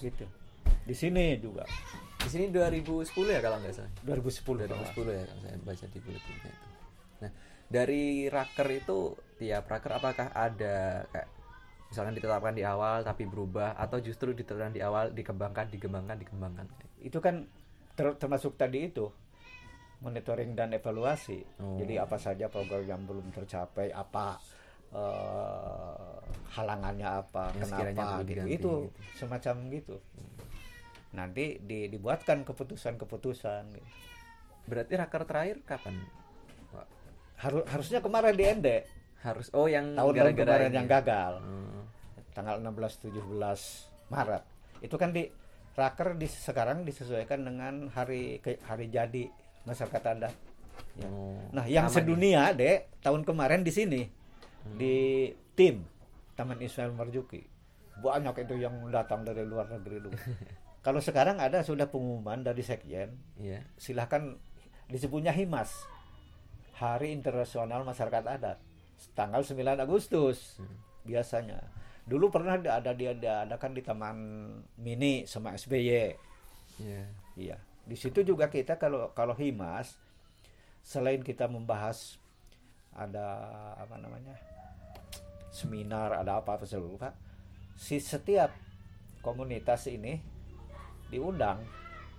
gitu di sini juga Di sini 2010 ya kalau nggak salah. 2010 2010 ya kalau saya baca di buletinnya itu. Nah, dari raker itu tiap raker apakah ada kayak misalkan ditetapkan di awal tapi berubah atau justru ditetapkan di awal dikembangkan dikembangkan dikembangkan itu kan ter- termasuk tadi itu monitoring dan evaluasi Oh. jadi apa saja program yang belum tercapai apa eh, halangannya apa Yang kenapa gitu itu gitu. semacam gitu nanti di- dibuatkan keputusan-keputusan gitu. berarti raker terakhir kapan? Haru- harusnya kemarin di Ende harus oh yang tahun gara-gara kemarin ini yang ya? gagal Hmm. tanggal 16 17 Maret itu kan di raker di sekarang disesuaikan dengan hari ke- hari jadi masyarakat adat Ya. Oh, nah yang sama sedunia dek tahun kemarin di sini Hmm. di tim Taman Ismail Marzuki banyak itu yang datang dari luar negeri dulu *laughs* kalau sekarang ada sudah pengumuman dari sekjen. Iya. silahkan disebutnya HIMAS Hari Internasional Masyarakat Adat tanggal 9 Agustus Hmm. biasanya dulu pernah ada ada dia diadakan di Taman Mini sama SBY Iya. iya di situ juga kita kalau kalau HIMAS selain kita membahas ada apa namanya seminar ada apa apa saya lupa si setiap komunitas ini diundang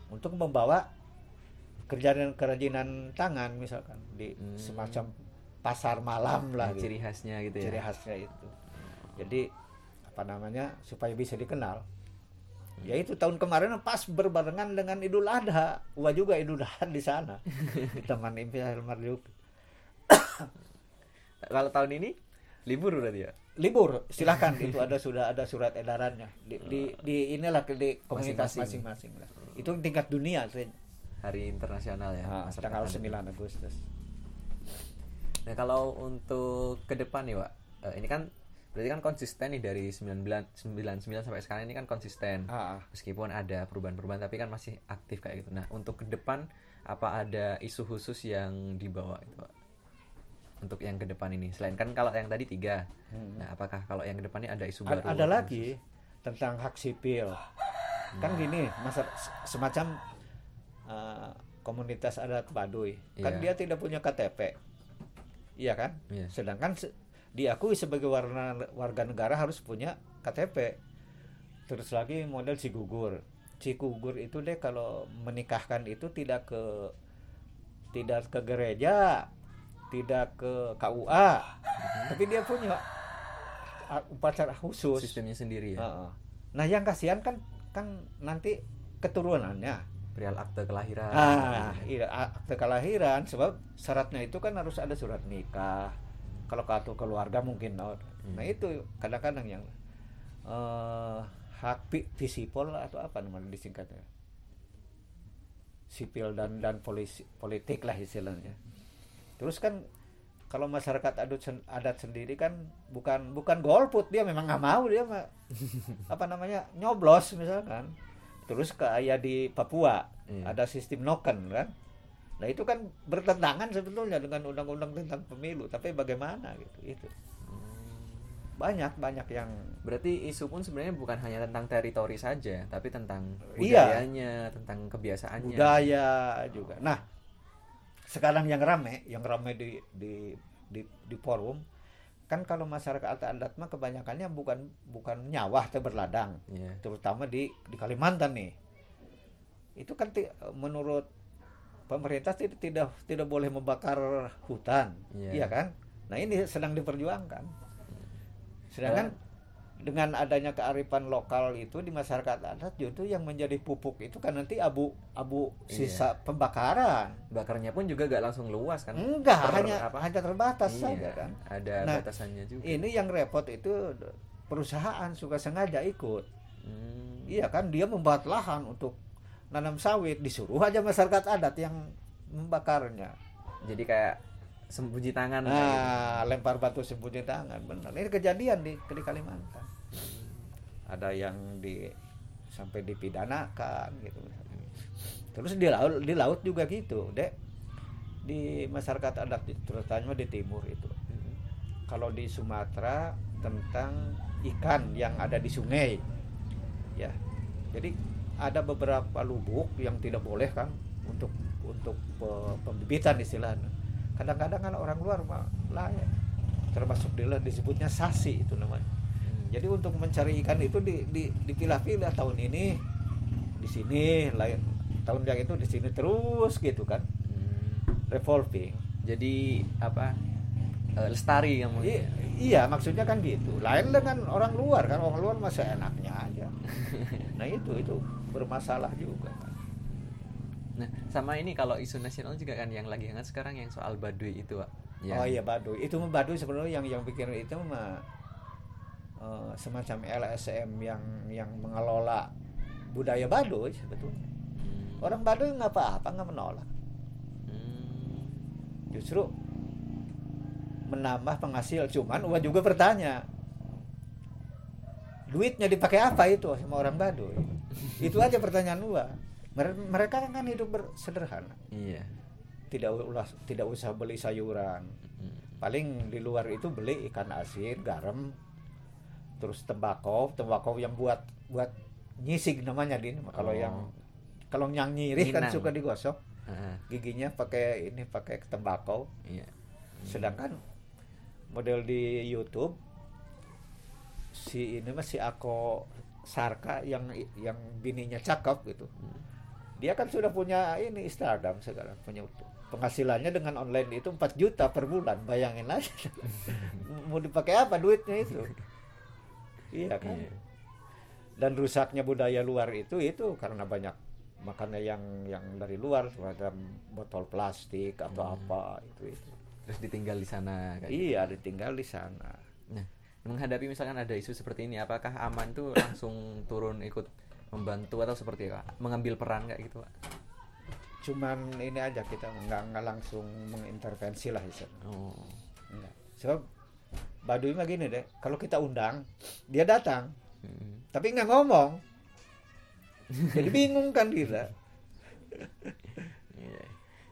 untuk membawa kerjaan kerajinan tangan misalkan di Hmm. semacam pasar malam lah Nah, gitu. ciri khasnya gitu ya. ciri khasnya itu jadi apa namanya supaya bisa dikenal Hmm. ya itu tahun kemarin pas berbarengan dengan Idul Adha gua juga Idul Adha di sana *laughs* di Taman Impian Marzuki *coughs* Kalau tahun ini libur berarti ya? libur silahkan *laughs* itu ada sudah ada surat edarannya di, di, di inilah di komunitas Masing-masing. lah itu tingkat dunia Hari internasional ya. nah, tanggal adat. 9 Agustus Nah kalau untuk ke depan nih Pak, eh, ini kan berarti kan konsisten nih dari 99 99 sampai sekarang ini kan konsisten. ah, ah. Meskipun ada perubahan-perubahan tapi kan masih aktif kayak gitu. Nah untuk ke depan apa ada isu khusus yang dibawa itu Pak? Untuk yang ke depan ini selain kan kalau yang tadi tiga, Hmm. nah apakah kalau yang ke depan ini ada isu baru? ada lagi tentang hak sipil kan gini masa semacam uh, komunitas adat Baduy kan Iya. dia tidak punya KTP iya kan Iya. sedangkan se- diakui sebagai warna warga negara harus punya KTP terus lagi model si gugur si gugur itu deh kalau menikahkan itu tidak ke tidak ke gereja tidak ke KUA tapi dia punya upacara khusus Sistemnya sendiri ya. Nah, yang kasihan kan kan nanti keturunannya. Perihal akte kelahiran. Ah, iya akte kelahiran sebab syaratnya itu kan harus ada surat nikah. Kalau kartu keluarga mungkin no. Nah, Hmm. itu kadang-kadang yang eh hak visipol atau apa namanya disingkatnya. Sipil dan dan polisi, politik lah istilahnya. Terus kan kalau masyarakat adat sen- adat sendiri kan bukan bukan golput dia memang nggak mau dia *laughs* apa namanya nyoblos misalkan terus kayak di Papua Iya. ada sistem noken kan nah itu kan bertentangan sebetulnya dengan undang-undang tentang pemilu tapi bagaimana gitu itu banyak banyak yang Berarti isu pun sebenarnya bukan hanya tentang teritori saja, tapi tentang Iya. budayanya, tentang kebiasaannya. budaya juga nah sekarang yang rame yang rame di di di, di forum kan kalau masyarakat adat mah kebanyakannya bukan bukan nyawah atau berladang. Iya. terutama di di Kalimantan nih. Itu kan menurut pemerintah tidak tidak tidak boleh membakar hutan. Iya. iya kan? Nah ini sedang diperjuangkan. Sedangkan dengan adanya kearifan lokal itu di masyarakat adat justru yang menjadi pupuk itu kan nanti abu abu Iya. sisa pembakaran Bakarnya pun juga gak langsung luas kan? enggak Per- hanya apa? hanya terbatas Iya, saja kan Ada Nah, batasannya juga. ini yang repot itu perusahaan suka sengaja ikut Hmm. Iya kan dia membuat lahan untuk nanam sawit disuruh aja masyarakat adat yang membakarnya. Jadi kayak sembunyi tangan. gitu. Nah, lempar batu sembunyi tangan benar. Ini kejadian di di Kalimantan. Ada yang di sampai dipidanakan gitu. Terus di laut di laut juga gitu, Dek. Di masyarakat adat terutama di timur itu. Kalau di Sumatera tentang ikan yang ada di sungai. Ya. Jadi ada beberapa lubuk yang tidak boleh kan untuk untuk pe- pembibitan istilahnya. Kadang-kadang kan orang luar mah layak. Termasuk di disebutnya sasi itu namanya. Hmm. Jadi untuk mencari ikan itu di, di, dipilah-pilah tahun ini di sini, lain tahun yang itu di sini terus gitu kan, Hmm. revolving. Jadi apa? eh, lestari yang I- iya maksudnya kan gitu. Lain dengan orang luar kan orang luar masih enaknya aja. *laughs* Nah itu itu bermasalah juga. Nah, sama ini kalau isu nasional juga kan yang lagi hangat sekarang yang soal Baduy itu, Pak. Yang- Oh iya Baduy. Itu Baduy sebenarnya yang yang bikin itu mah eh, semacam LSM yang yang mengelola budaya Baduy sebetulnya. Hmm. Orang Baduy nggak apa-apa nggak menolak. Hmm. Justru menambah penghasil. Cuman Uwa juga bertanya, duitnya dipakai apa itu sama orang Baduy? itu aja pertanyaan Uwa. Mere- Mereka kan hidup bersederhana. Iya. Tidak ulah tidak usah beli sayuran. Paling di luar itu beli ikan asin garam terus tembakau tembakau yang buat buat nyisig namanya din kalau Oh. yang kalau yang nyirih kan suka digosok giginya pakai ini pakai tembakau Iya. sedangkan model di YouTube si ini masih Ako Sarka yang yang bininya cakep gitu Hmm. Dia kan sudah punya ini Instagram sekarang punya penghasilannya dengan online itu 4 juta per bulan bayangin aja *laughs* mau dipakai apa duitnya itu *laughs* iya kan Iya. dan rusaknya budaya luar itu itu karena banyak makannya yang yang dari luar semacam botol plastik atau Hmm. apa itu itu Terus ditinggal di sana kayak gitu. iya ditinggal di sana Nah, menghadapi misalkan ada isu seperti ini, apakah aman tuh langsung turun ikut membantu atau seperti apa? Mengambil peran kayak gitu, Pak? cuman ini aja kita nggak nggak langsung mengintervensi lah istilahnya. Oh. Enggak. Sebab Baduy mah gini deh, kalau kita undang, dia datang, Hmm. tapi nggak ngomong. Jadi bingung kan kita. *laughs* Iya.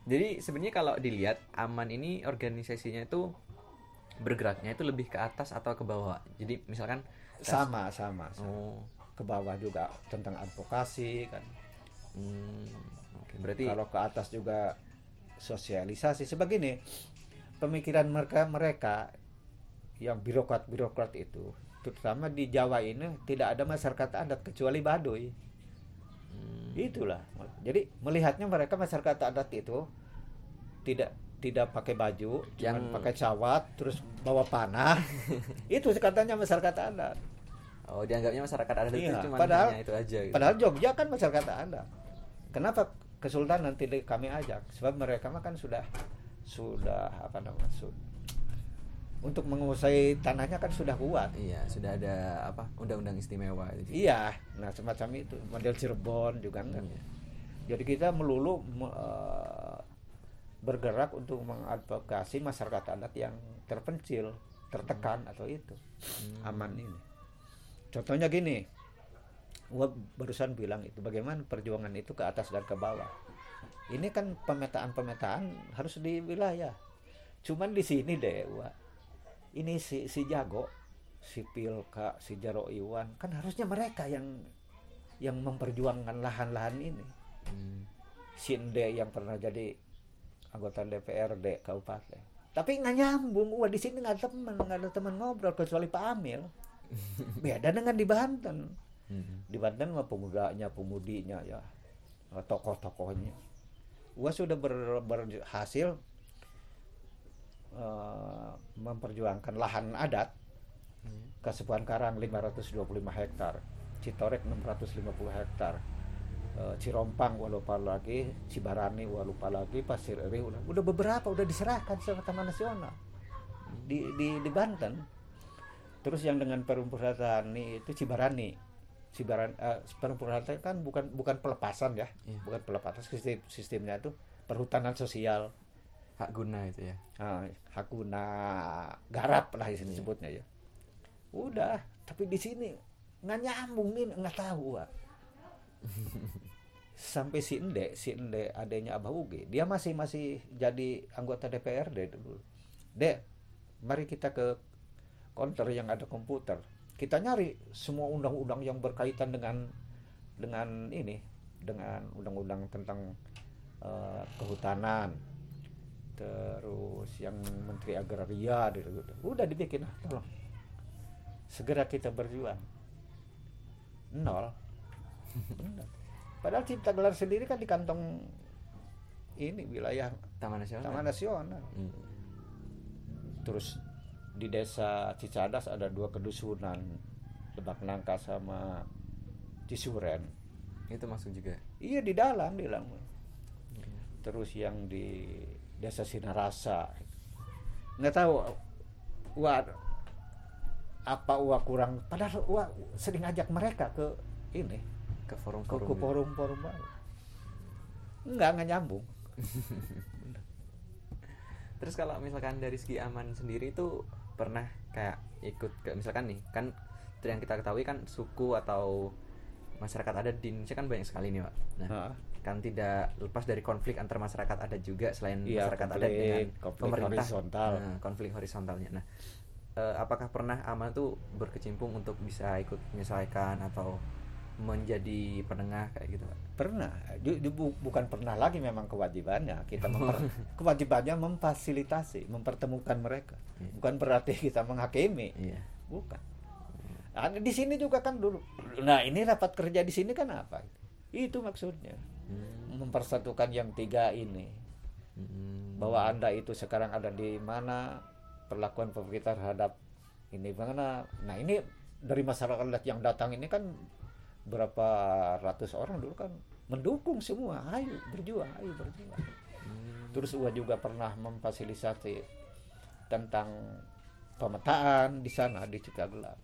Jadi sebenarnya kalau dilihat aman ini organisasinya itu bergeraknya itu lebih ke atas atau ke bawah. Jadi misalkan Sama, sama, sama. oh, Ke bawah juga tentang advokasi kan. hmm, oke. Berarti Kalau ke atas juga sosialisasi. Sebegini, pemikiran mereka mereka yang birokrat-birokrat itu, terutama di Jawa ini tidak ada masyarakat adat kecuali Baduy. hmm, Itulah. Jadi melihatnya mereka masyarakat adat itu tidak tidak pakai baju, yang pakai cawat, terus bawa panah. *laughs* itu katanya masyarakat adat. Oh dianggapnya masyarakat adat itu Iya, cuma padahal- hanya itu aja gitu. Padahal Jogja kan masyarakat adat. Kenapa Kesultanan tidak kami ajak? Sebab mereka mah kan sudah sudah apa namanya? su- untuk menguasai tanahnya kan sudah kuat. Iya, sudah ada apa? Undang-undang istimewa itu. Iya, nah semacam itu. Model Cirebon juga kan. Iya. Jadi kita melulu me- eh, bergerak untuk mengadvokasi masyarakat adat yang terpencil, tertekan atau itu Hmm. aman ini. Contohnya gini, gua barusan bilang itu bagaimana perjuangan itu ke atas dan ke bawah. Ini kan pemetaan-pemetaan harus di wilayah. Cuman di sini deh, Wak. Ini si si Jago, si Pilka, si Jaro Iwan, kan harusnya mereka yang yang memperjuangkan lahan-lahan ini Hmm. si Ende yang pernah jadi anggota DPRD kabupaten tapi nggak nyambung wah di sini nggak teman nggak ada teman ngobrol kecuali Pak Amil beda dengan di Banten. Hmm. di Banten mah pemudanya pemudinya ya. Tokoh-tokohnya. Gua sudah ber- berhasil eh, memperjuangkan lahan adat Hmm. Kasupuan Karang 525 hektar, Citorek 650 hektar, eh, Cirompang gua lupa lagi, Cibarani gua lupa lagi, Pasir Eri udah, udah beberapa udah diserahkan sama Taman Nasional. Di di di Banten. Terus yang dengan perumpuran tani itu Cibarani. Cibaran eh, perumpuran tani kan bukan bukan pelepasan ya, Iya. bukan pelepasan sistem sistemnya itu perhutanan sosial. Hak guna itu ya. Ah, hakuna garap lah yang disebutnya ya. Udah, tapi di sini nggak nyambung nih, nggak tahu Wak. *laughs* Sampai si Ende, si Ende adanya Abah Uge, dia masih masih jadi anggota DPRD dulu. Dek, mari kita ke konter yang ada komputer. Kita nyari semua undang-undang yang berkaitan dengan dengan ini, dengan undang-undang tentang eh, kehutanan, terus yang menteri agraria gitu, gitu. udah dibikin ah tolong segera kita berjuang nol Nol. padahal cipta gelar sendiri kan di kantong ini wilayah Taman Nasional. taman nasional Hmm. terus di desa Cicadas ada dua kedusunan Lebak Nangka sama Cisuren. Itu masuk juga. iya di dalam di dalam. Terus yang di desa Sinarasa. Nggak tahu wah apa wah kurang? Padahal wah sering ajak mereka ke ini ke ke, forum-forum ke forum-forum baru. Nggak nggak nyambung. *laughs* Terus kalau misalkan dari segi aman sendiri itu pernah kayak ikut ke misalkan nih kan yang kita ketahui kan suku atau masyarakat adat di Indonesia kan banyak sekali nih pak. Nah kan tidak lepas dari konflik antar masyarakat adat juga selain Iya, masyarakat adat konflik- dengan konflik pemerintah horizontal. Nah, konflik horizontalnya. Nah eh, apakah pernah aman tuh berkecimpung untuk bisa ikut menyesuaikan atau menjadi penengah kayak gitu pak? pernah Ju- ju- bu- bukan pernah lagi memang kewajibannya kita *laughs* memper- kewajibannya memfasilitasi mempertemukan mereka Iya. bukan berarti kita menghakimi Iya. bukan Ada di sini juga kan dulu nah ini rapat kerja di sini kan apa itu maksudnya Hmm. mempersatukan yang tiga ini Hmm. bahwa anda itu sekarang ada di mana perlakuan pemerintah terhadap ini bagaimana nah ini dari masyarakat yang datang ini kan berapa ratus orang dulu kan mendukung semua. Ayo berjuang ayo berjuang. Hmm. terus gua juga pernah memfasilitasi tentang pemetaan di sana di Cikagelar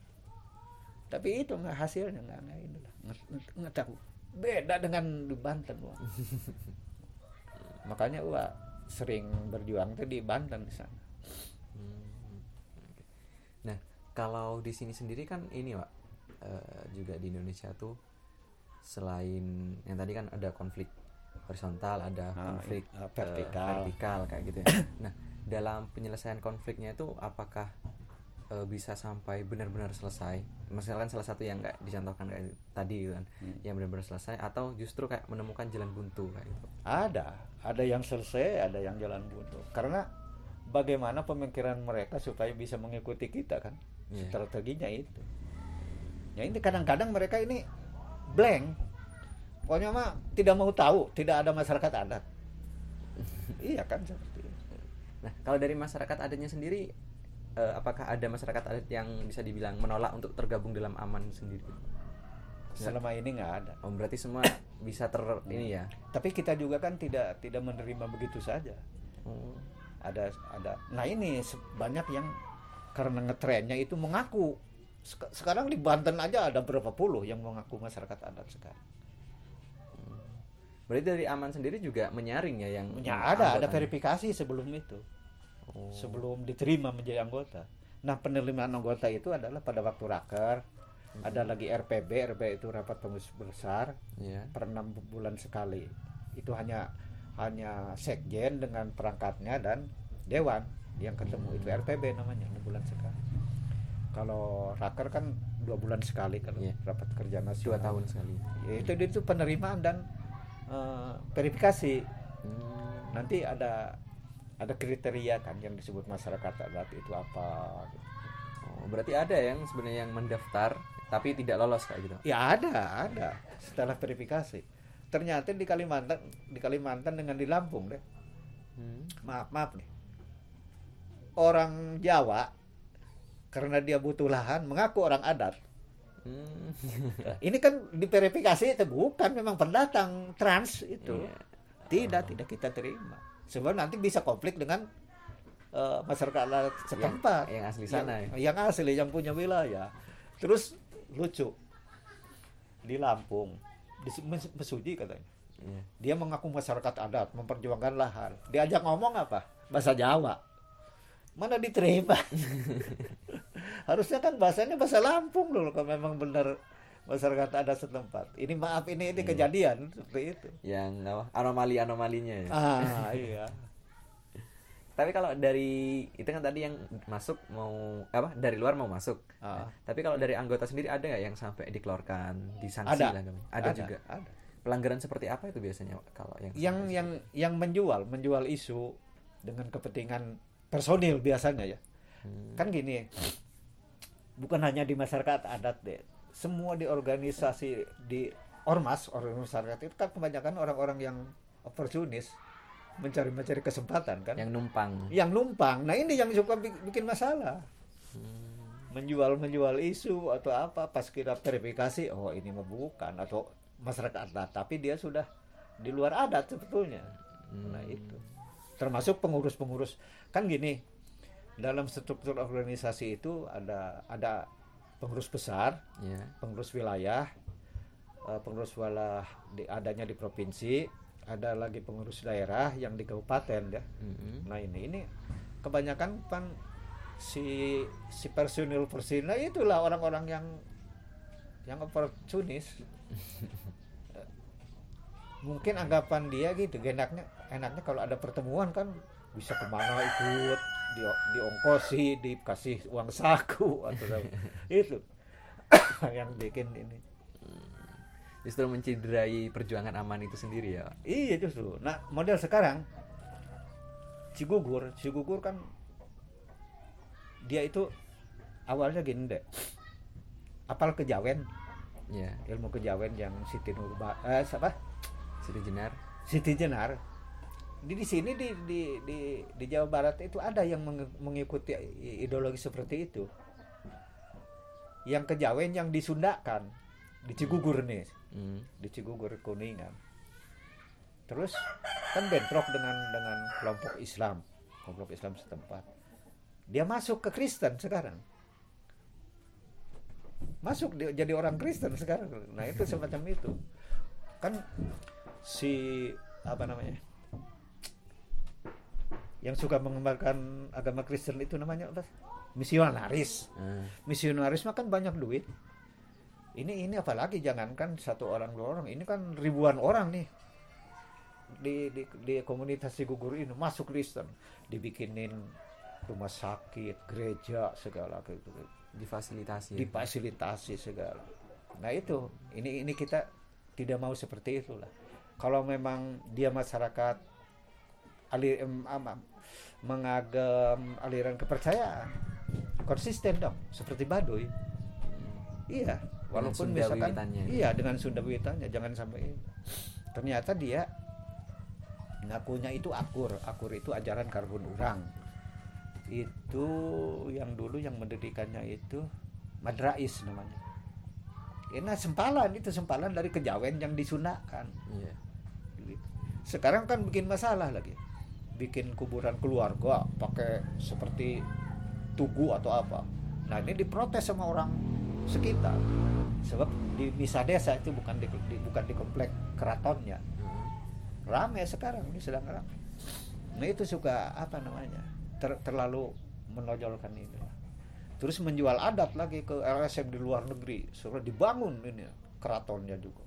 tapi itu nggak hasilnya nggak nggak ini lah. Nggak, tahu. Beda dengan di Banten wah *laughs* makanya gua sering berjuang tuh di Banten di sana. Hmm. Nah, kalau di sini sendiri kan ini, Pak, eh, juga di Indonesia tuh selain yang tadi kan ada konflik horizontal, ada Ah, konflik eh, vertikal. vertikal kayak gitu ya. *coughs* Nah, dalam penyelesaian konfliknya itu apakah eh, bisa sampai benar-benar selesai? Misalkan salah satu yang kayak dicontohkan kayak tadi gitu kan, Hmm. yang benar-benar selesai atau justru kayak menemukan jalan buntu kayak gitu. ada ada yang selesai ada yang jalan buntu karena bagaimana pemikiran mereka supaya bisa mengikuti kita kan Iya. strateginya itu ya ini kadang-kadang mereka ini blank. Pokoknya mah tidak mau tahu tidak ada masyarakat adat. Iya kan seperti itu. Nah, kalau dari masyarakat adatnya sendiri, eh, apakah ada masyarakat adat yang bisa dibilang menolak untuk tergabung dalam aman sendiri? selama ini nggak ada. Oh, berarti semua bisa ter ini ya? tapi kita juga kan tidak tidak menerima begitu saja. Oh, ada ada. Nah ini banyak yang karena ngetrennya itu mengaku sekarang di Banten aja ada berapa puluh yang mengaku masyarakat adat sekarang. Berarti dari aman sendiri juga menyaring ya yang ya ada ada verifikasi sebelum itu. Oh. sebelum diterima menjadi anggota. Nah penerimaan anggota itu adalah pada waktu raker ada lagi RPB RPB itu rapat pengurus besar Iya. per enam bu- bulan sekali. Itu hanya hanya sekjen dengan perangkatnya dan dewan yang ketemu. Itu RPB namanya enam bulan sekali kalau raker kan dua bulan sekali kalau Iya. rapat kerja Dua nasional tahun sekali. Ya, itu itu penerimaan dan eh, verifikasi Hmm. nanti ada ada kriteria kan yang disebut masyarakat adat itu apa gitu. Oh, berarti ada yang sebenarnya yang mendaftar tapi tidak lolos kayak gitu. ya ada ada setelah verifikasi ternyata di Kalimantan di Kalimantan dengan di Lampung deh Hmm. maaf maaf nih orang Jawa karena dia butuh lahan mengaku orang adat. Hmm. ini kan diverifikasi itu bukan memang pendatang trans itu. Iya. tidak tidak kita terima. Sebab nanti bisa konflik dengan eh, masyarakat adat setempat. yang asli sana yang, yang asli yang punya wilayah. Terus lucu. Di Lampung di Mes- Mesuji katanya. Iya. dia mengaku masyarakat adat memperjuangkan lahan. Diajak ngomong apa? Bahasa Jawa mana diterima *laughs* harusnya kan bahasanya bahasa Lampung dulu kalau memang benar masyarakat adat setempat ini maaf ini ini Iya. kejadian seperti itu Yang apa? Anomali-anomalinya ya. ah *laughs* iya Tapi kalau dari itu kan tadi yang masuk mau apa dari luar mau masuk. Ah. Nah, tapi kalau dari anggota sendiri ada nggak yang sampai dikeluarkan disanksi Ada. lah kami? Ada, juga. ada. Pelanggaran seperti apa itu biasanya kalau yang yang yang yang menjual menjual isu dengan kepentingan personil biasanya ya Hmm. kan gini bukan hanya di masyarakat adat deh semua di organisasi di ormas organisasi masyarakat itu kan kebanyakan orang-orang yang oportunis mencari mencari kesempatan kan yang numpang. yang numpang nah ini yang suka bi- bikin masalah Hmm. menjual menjual isu atau apa pas kita verifikasi oh ini mah bukan atau masyarakat adat tapi dia sudah di luar adat sebetulnya nah Hmm. itu termasuk pengurus-pengurus kan gini dalam struktur organisasi itu ada ada pengurus besar, ya pengurus wilayah, eh, pengurus wilayah di, adanya di provinsi, ada lagi pengurus daerah yang di kabupaten ya. Mm-mm. Nah ini ini kebanyakan kan si si personil personil itulah orang-orang yang yang oportunis. *laughs* Mungkin anggapan dia gitu, enaknya enaknya kalau ada pertemuan kan bisa ke mana ikut, di diongkosi, dikasih uang saku atau apa. *laughs* itu *coughs* yang bikin ini. justru menciderai perjuangan aman itu sendiri ya? Iya justru. Nah model sekarang Cigugur, Cigugur kan dia itu awalnya gini deh. Apal kejawen, ya ilmu kejawen yang Siti Nurba, eh siapa? Siti Jenar Siti Jenar. Di di sini di di di di Jawa Barat itu ada yang mengikuti ideologi seperti itu. Yang kejawen yang disundakan di Cigugur nih. Hmm. di Cigugur Kuningan. Terus kan bentrok dengan dengan kelompok Islam, kelompok Islam setempat. Dia masuk ke Kristen sekarang. Masuk dia jadi orang Kristen sekarang. Nah, itu semacam itu. Kan si apa namanya? Yang suka mengembangkan agama Kristen itu namanya apa? Misionaris. Ah, misionaris mah kan banyak duit. Ini ini apalagi jangankan satu orang dua orang. Ini kan ribuan orang nih. Di di, di komunitas di gugur ini masuk Kristen. Dibikinin rumah sakit gereja segala gitu. Difasilitasi. Difasilitasi segala. Nah itu. Ini ini kita tidak mau seperti itulah. Kalau memang dia masyarakat alir em, ama- mengagem aliran kepercayaan. Konsisten dong seperti Baduy. Iya walaupun Sunda misalkan wiwitannya. iya dengan Sunda wiwitannya jangan sampai ternyata dia ngakunya itu akur. Akur itu ajaran karbon urang. Itu yang dulu yang mendirikannya itu Madrais namanya. Ini sempalan itu sempalan dari kejawen yang disunahkan. Iya. sekarang kan bikin masalah lagi bikin kuburan keluarga pakai seperti tugu atau apa. Nah ini diprotes sama orang sekitar. Sebab di misa desa itu bukan di, di- bukan di komplek keratonnya. Hmm. rame sekarang ini sedang rame. Nah itu suka apa namanya ter- terlalu menonjolkan ini. Terus menjual adat lagi ke LSM di luar negeri. Sudah dibangun ini keratonnya juga.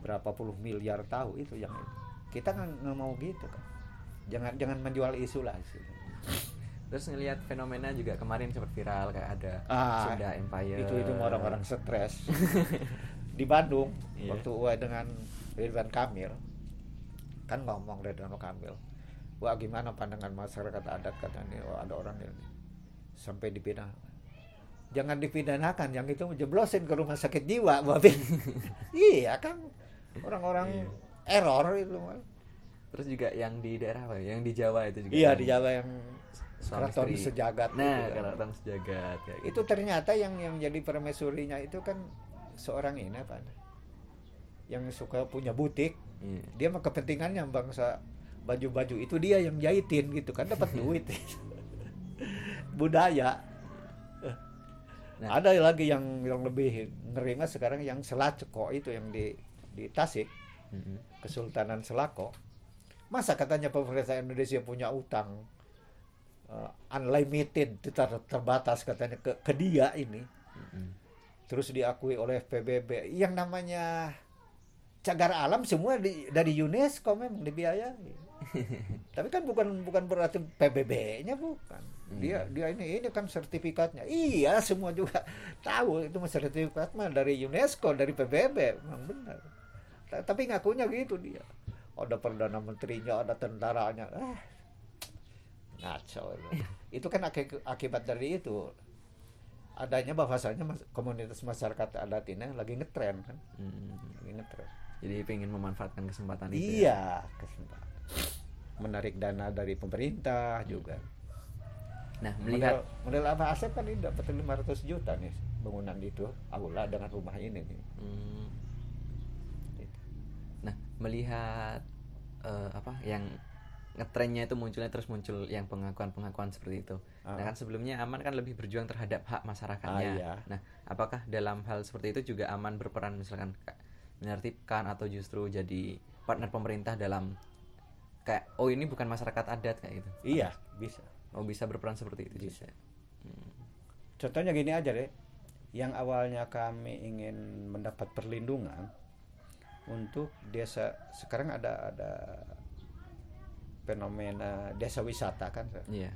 Berapa puluh miliar tahu itu yang itu. Kita kan nggak mau gitu kan jangan jangan menjual isu lah isu. Terus ngelihat fenomena juga kemarin sempat viral kayak ada Ah, Sunda Empire. itu itu orang-orang stres. *laughs* Di Bandung Iya. waktu gua dengan Ridwan Kamil kan ngomong Ridwan Kamil wah gimana pandangan masyarakat adat? Katanya oh, ada orang yang sampai dipidana jangan dipidanakan yang itu jeblosin ke rumah sakit jiwa babi *laughs* iya kan? Orang-orang error itu Terus juga yang di daerah apa? ya? Yang di Jawa itu juga. iya di Jawa yang keraton sejagat Nah, itu kan. keraton sejagat kayak gitu. itu ternyata yang yang jadi permaisurinya itu kan seorang ini apa yang suka punya butik Iya. dia mah kepentingannya bangsa baju-baju itu dia yang jahitin gitu kan dapat *laughs* duit budaya Nah. ada lagi yang yang lebih ngeri sekarang yang Selacko itu yang di di Tasik. Kesultanan Selako masa katanya pemerintah Indonesia punya utang uh, unlimited ter- terbatas katanya ke, ke dia ini. Mm-mm. terus diakui oleh PBB yang namanya cagar alam semua di- dari UNESCO memang dibiayai. *laughs* Tapi kan bukan bukan berarti PBB-nya bukan. Dia dia ini ini kan sertifikatnya. Iya semua juga *laughs* tahu itu sertifikat mah dari UNESCO dari PBB memang benar. Ta- tapi ngakunya gitu dia ada perdana menterinya ada tentaranya ah ngaco itu. *laughs* itu kan aki- akibat dari itu adanya bahwasanya mas- komunitas masyarakat adat ini lagi ngetren kan Mm. lagi ngetren Jadi pengen memanfaatkan kesempatan itu. ya. iya kesempatan menarik dana dari pemerintah juga Nah, model, melihat model apa Asep kan ini dapat 500 juta nih bangunan itu aula dengan rumah ini nih Hmm. Melihat eh, apa yang ngetrennya itu munculnya terus muncul yang pengakuan-pengakuan seperti itu. Ah. Nah kan sebelumnya Aman kan lebih berjuang terhadap hak masyarakatnya. Ah, iya. Nah apakah dalam hal seperti itu juga Aman berperan misalkan menertibkan atau justru jadi partner pemerintah dalam kayak oh ini bukan masyarakat adat kayak gitu. iya bisa Oh bisa berperan seperti itu Bisa. juga. Hmm. contohnya gini aja deh yang awalnya kami ingin mendapat perlindungan untuk desa sekarang ada ada fenomena desa wisata kan Iya.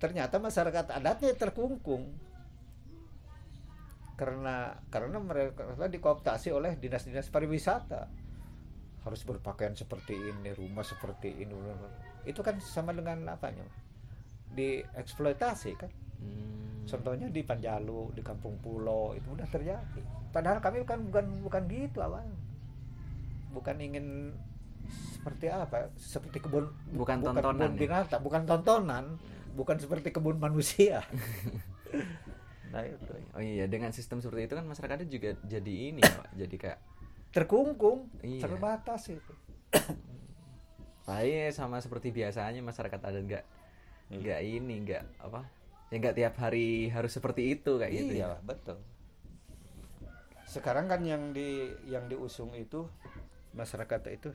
ternyata masyarakat adatnya terkungkung. Karena karena mereka dikooptasi oleh dinas-dinas pariwisata. Harus berpakaian seperti ini rumah seperti ini itu kan sama dengan apanya? Dieksploitasi kan? Hmm. contohnya di Panjalu di Kampung Pulau itu udah terjadi. Padahal kami kan bukan bukan gitu awal bukan ingin seperti apa seperti kebun Bukan tontonan kebun ya? binatang bukan tontonan bukan seperti kebun manusia *laughs* nah itu Oh iya dengan sistem seperti itu kan masyarakatnya juga jadi ini ya, *coughs* Pak. Jadi kayak terkungkung Iya. terbatas itu saya *coughs* sama seperti biasanya masyarakat adat nggak Iya. nggak ini nggak apa ya nggak tiap hari harus seperti itu kayak gitu iya ya betul sekarang kan yang di yang diusung itu masyarakat itu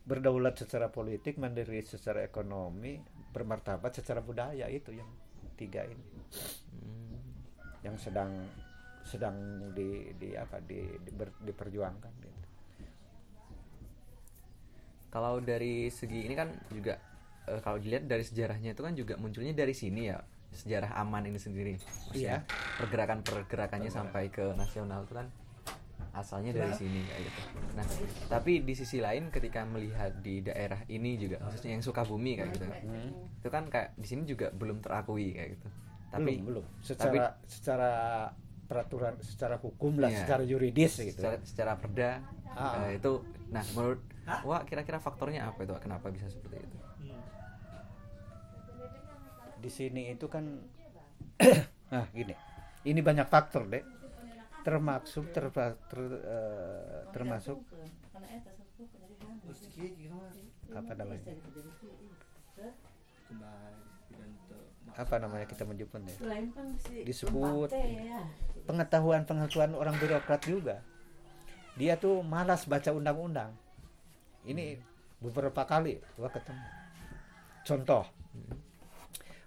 berdaulat secara politik mandiri secara ekonomi bermartabat secara budaya itu yang tiga ini Hmm. yang sedang sedang di, di apa di, di ber- diperjuangkan gitu. kalau dari segi ini kan juga eh, kalau dilihat dari sejarahnya itu kan juga munculnya dari sini ya sejarah aman ini sendiri Maksudnya, Iya. pergerakan-pergerakannya sampai ke nasional itu kan asalnya dari sini kayak gitu. Nah, tapi di sisi lain ketika melihat di daerah ini juga khususnya yang Sukabumi kayak gitu. Itu kan kayak di sini juga belum terakui kayak gitu. Tapi belum belum secara secara peraturan secara hukum lah Iya. secara yuridis gitu secara, secara perda Ah. eh, itu nah menurut wah kira-kira faktornya apa itu kenapa bisa seperti itu? di sini itu kan *coughs* nah gini ini banyak faktor deh termasuk ter, ter- eh, termasuk apa namanya? apa namanya kita menyebut ya Disebut pengetahuan pengetahuan orang birokrat juga. Dia tuh malas baca undang-undang. Ini beberapa kali gua ketemu. Contoh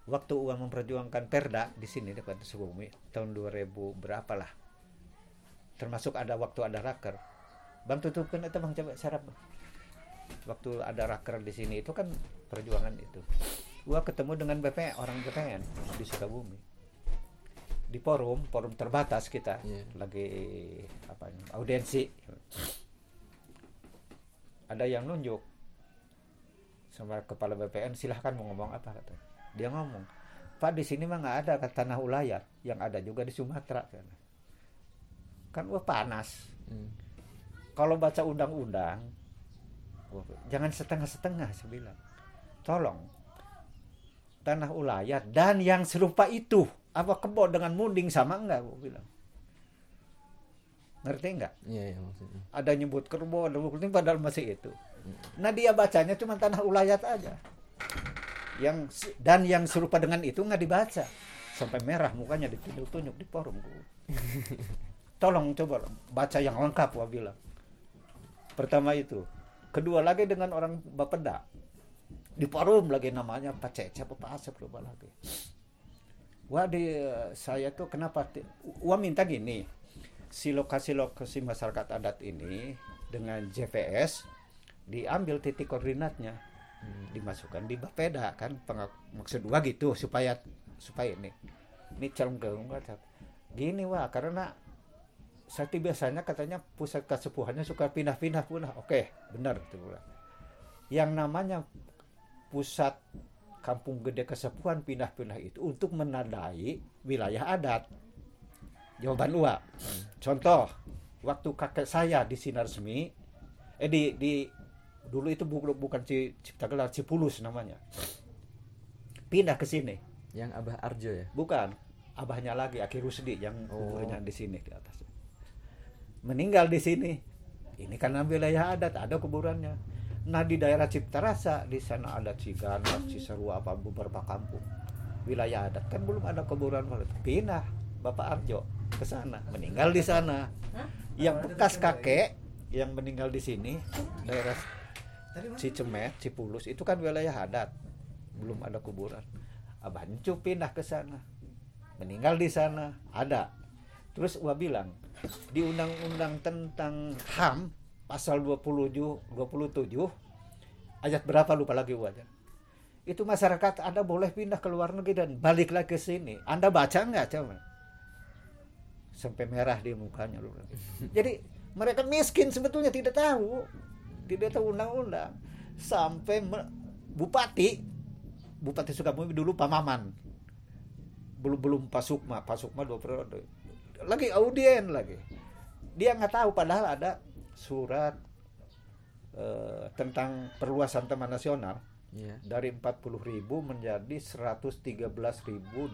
waktu uang memperjuangkan perda di sini di Kota Sukabumi tahun 2000 berapa lah termasuk ada waktu ada raker. Bang tutupkan itu bang coba sarap. Waktu ada raker di sini itu kan perjuangan itu. Gua ketemu dengan BPN orang BPN di Sukabumi. Di forum forum terbatas kita. Iya. lagi apa ini, audiensi. Ada yang nunjuk sama kepala BPN silahkan mau ngomong apa kata dia ngomong pak di sini mah nggak ada tanah ulayar yang ada juga di Sumatera kan wah panas. Hmm. kalau baca undang-undang jangan setengah-setengah saya bilang. Tolong tanah ulayar dan yang serupa itu apa kebo dengan munding sama enggak gue bilang. Ngerti enggak? Iya iya maksudnya. ada nyebut kerbo ada nyebut padahal masih itu. Nah dia bacanya cuma tanah ulayat aja. Yang dan yang serupa dengan itu nggak dibaca. Sampai merah mukanya ditunjuk-tunjuk di forum gua. *laughs* tolong coba baca yang lengkap gua bilang. Pertama itu. Kedua lagi dengan orang bapeda di forum lagi namanya Pak Cecep apa Asep lupa lagi. Wah di saya tuh kenapa wah minta gini si lokasi-lokasi masyarakat adat ini dengan GPS diambil titik koordinatnya. Dimasukkan di Bapeda kan? Maksud gua gitu supaya supaya ini ini celengkeng kata gini wah karena sakti biasanya katanya pusat kesepuhannya suka pindah-pindah pula. Oke benar itu pula. Yang namanya pusat kampung gede kesepuhan pindah-pindah itu untuk menandai wilayah adat. Jawaban gua contoh waktu kakek saya di sinar resmi eh di di dulu itu bu- bukan Ci- Cipta Gelar Cipulus namanya. Pindah ke sini. Yang Abah Arjo ya. bukan abahnya lagi Aki Rusdi yang Oh. kuburnya di sini di atas meninggal di sini. Ini karena wilayah adat ada kuburannya. Nah di daerah Cipta Rasa di sana ada Ciganas, Cisarua apa beberapa kampung. Wilayah adat kan belum ada kuburan. Pindah Bapak Arjo ke sana meninggal di sana. Yang bekas kakek yang meninggal di sini daerah Cicemet, Cipulus itu kan wilayah adat. Belum ada kuburan. Abancu pindah ke sana. Meninggal di sana. Ada. Terus gua bilang di undang-undang tentang HAM pasal 27 27 ayat berapa lupa lagi gua aja. Itu masyarakat Anda boleh pindah ke luar negeri dan balik lagi ke sini. Anda baca nggak coba? Sampai merah di mukanya lu. *laughs* Jadi mereka miskin sebetulnya tidak tahu. Tidak tahu undang-undang. Sampai bupati Bupati Sukabumi dulu Pamaman. Belum belum Pak Sukma, Pak Sukma dua periode. Lagi audien lagi. Dia nggak tahu padahal ada surat eh, tentang perluasan taman nasional Iya. dari 40.000 menjadi 113.250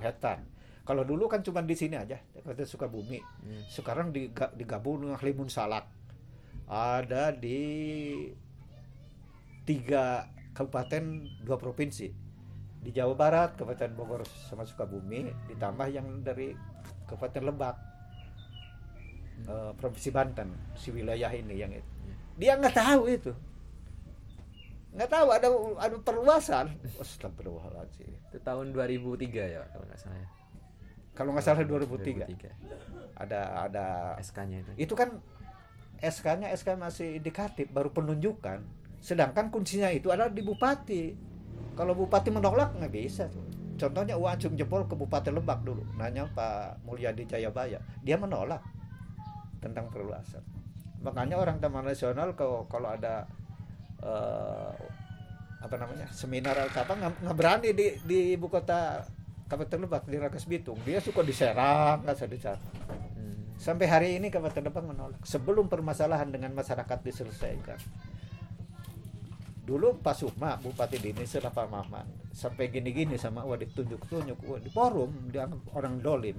hektar. Kalau dulu kan cuma di sini aja, Kabupaten Sukabumi. Hmm. Sekarang diga- digabung dengan Limun Salak. Ada di tiga kabupaten, dua provinsi. Di Jawa Barat, Kabupaten Bogor sama Sukabumi, ditambah yang dari Kabupaten Lebak, eh, Provinsi Banten, si wilayah ini yang itu. Dia nggak tahu itu nggak tahu ada ada perluasan Astagfirullahaladzim Itu tahun 2003 ya kalau nggak salah. ya. kalau nggak salah 2003 ada ada SK-nya itu. itu kan SK-nya SK masih indikatif baru penunjukan sedangkan kuncinya itu adalah di bupati kalau bupati menolak nggak bisa tuh contohnya Uang Acung Jempol ke Bupati Lebak dulu. Nanya Pak Mulyadi Jayabaya. Dia menolak tentang perluasan. Makanya orang Taman Nasional kalau kalau ada eh, apa namanya seminar atau apa nggak berani di di ibu kota Kabupaten Lebak di Rakas Bitung. Dia suka diserang nggak diserang. Hmm. Sampai hari ini Kabupaten Lebak menolak. Sebelum permasalahan dengan masyarakat diselesaikan. Dulu Pak Sukma, Bupati Dini setelah Pak Maman sampai gini-gini sama wah ditunjuk-tunjuk wah di forum dianggap orang dolim.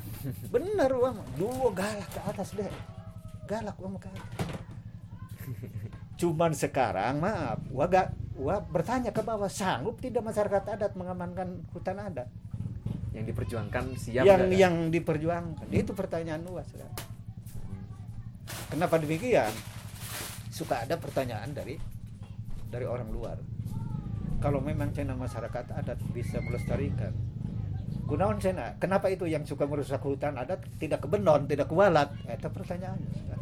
*laughs* Bener wah dulu galak ke atas deh. Galak wah ke atas. Cuman sekarang maaf, wah gak, wah bertanya ke bawah sanggup tidak masyarakat adat mengamankan hutan adat Yang diperjuangkan siap yang nggak, kan? yang diperjuangkan itu pertanyaan luas kan? kenapa demikian suka ada pertanyaan dari dari orang luar. Kalau memang channel masyarakat adat bisa melestarikan. Kunaon cina kenapa itu yang suka merusak hutan adat? Tidak kebenon tidak kualat. Itu pertanyaannya kan?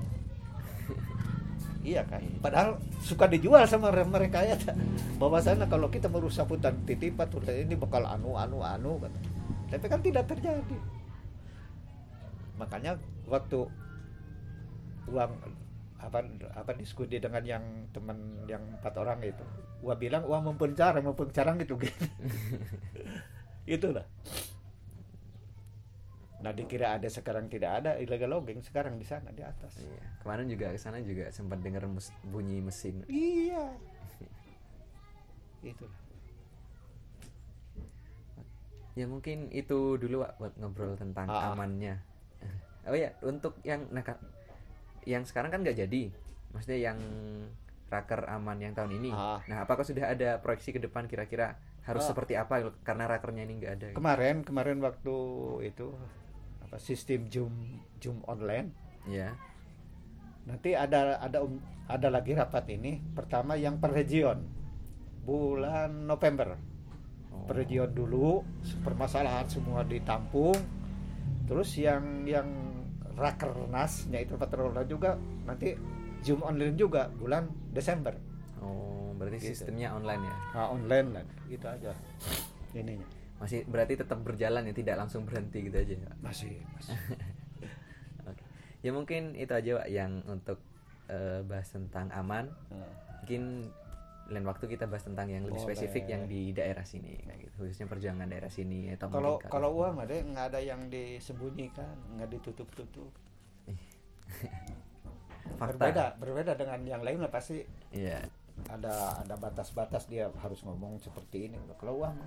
*laughs* iya kan? Padahal suka dijual sama re- mereka ya. Bahwa sana kalau kita merusak hutan titipan hutan ini bakal anu anu anu kata. tapi kan tidak terjadi. Makanya waktu uang apa apa diskusi dengan yang teman yang empat orang itu gua bilang uang mempencara mempencarang gitu gitu *laughs* itulah nah dikira ada sekarang tidak ada illegal logging sekarang di sana di atas Iya. Kemarin juga ke sana juga sempat dengar bunyi mesin. iya *laughs* itulah Ya mungkin itu dulu Wak, buat ngobrol tentang Ah. amannya. *laughs* Oh ya, untuk yang nah, yang sekarang kan nggak jadi. Maksudnya yang raker aman yang tahun ini. Ah. Nah, apakah sudah ada proyeksi ke depan kira-kira harus Ah. seperti apa karena rakernya ini nggak ada? gitu? kemarin kemarin waktu itu apa sistem zoom zoom online Iya. Nanti ada ada um- ada lagi rapat ini. Pertama yang per region bulan November. Oh. Per region dulu permasalahan semua ditampung. Terus yang yang rakernasnya itu patrolnya juga nanti Zoom online juga bulan Desember. Oh, berarti Gitu. sistemnya online ya. Nah, online lah. Itu aja ininya. Masih berarti tetap berjalan ya, tidak langsung berhenti gitu aja. Masih, masih. *laughs* Oke. Ya mungkin itu aja Pak yang untuk eh, bahas tentang aman. Nah, Mungkin lain waktu kita bahas tentang yang lebih Boleh. spesifik yang di daerah sini kayak gitu. Khususnya perjuangan daerah sini atau Kalau kalau uang ada nggak ada yang disembunyikan, nggak ditutup-tutup. *laughs* fakta. berbeda berbeda dengan yang lain lah pasti Iya. ada ada batas-batas dia harus ngomong seperti ini kalau uang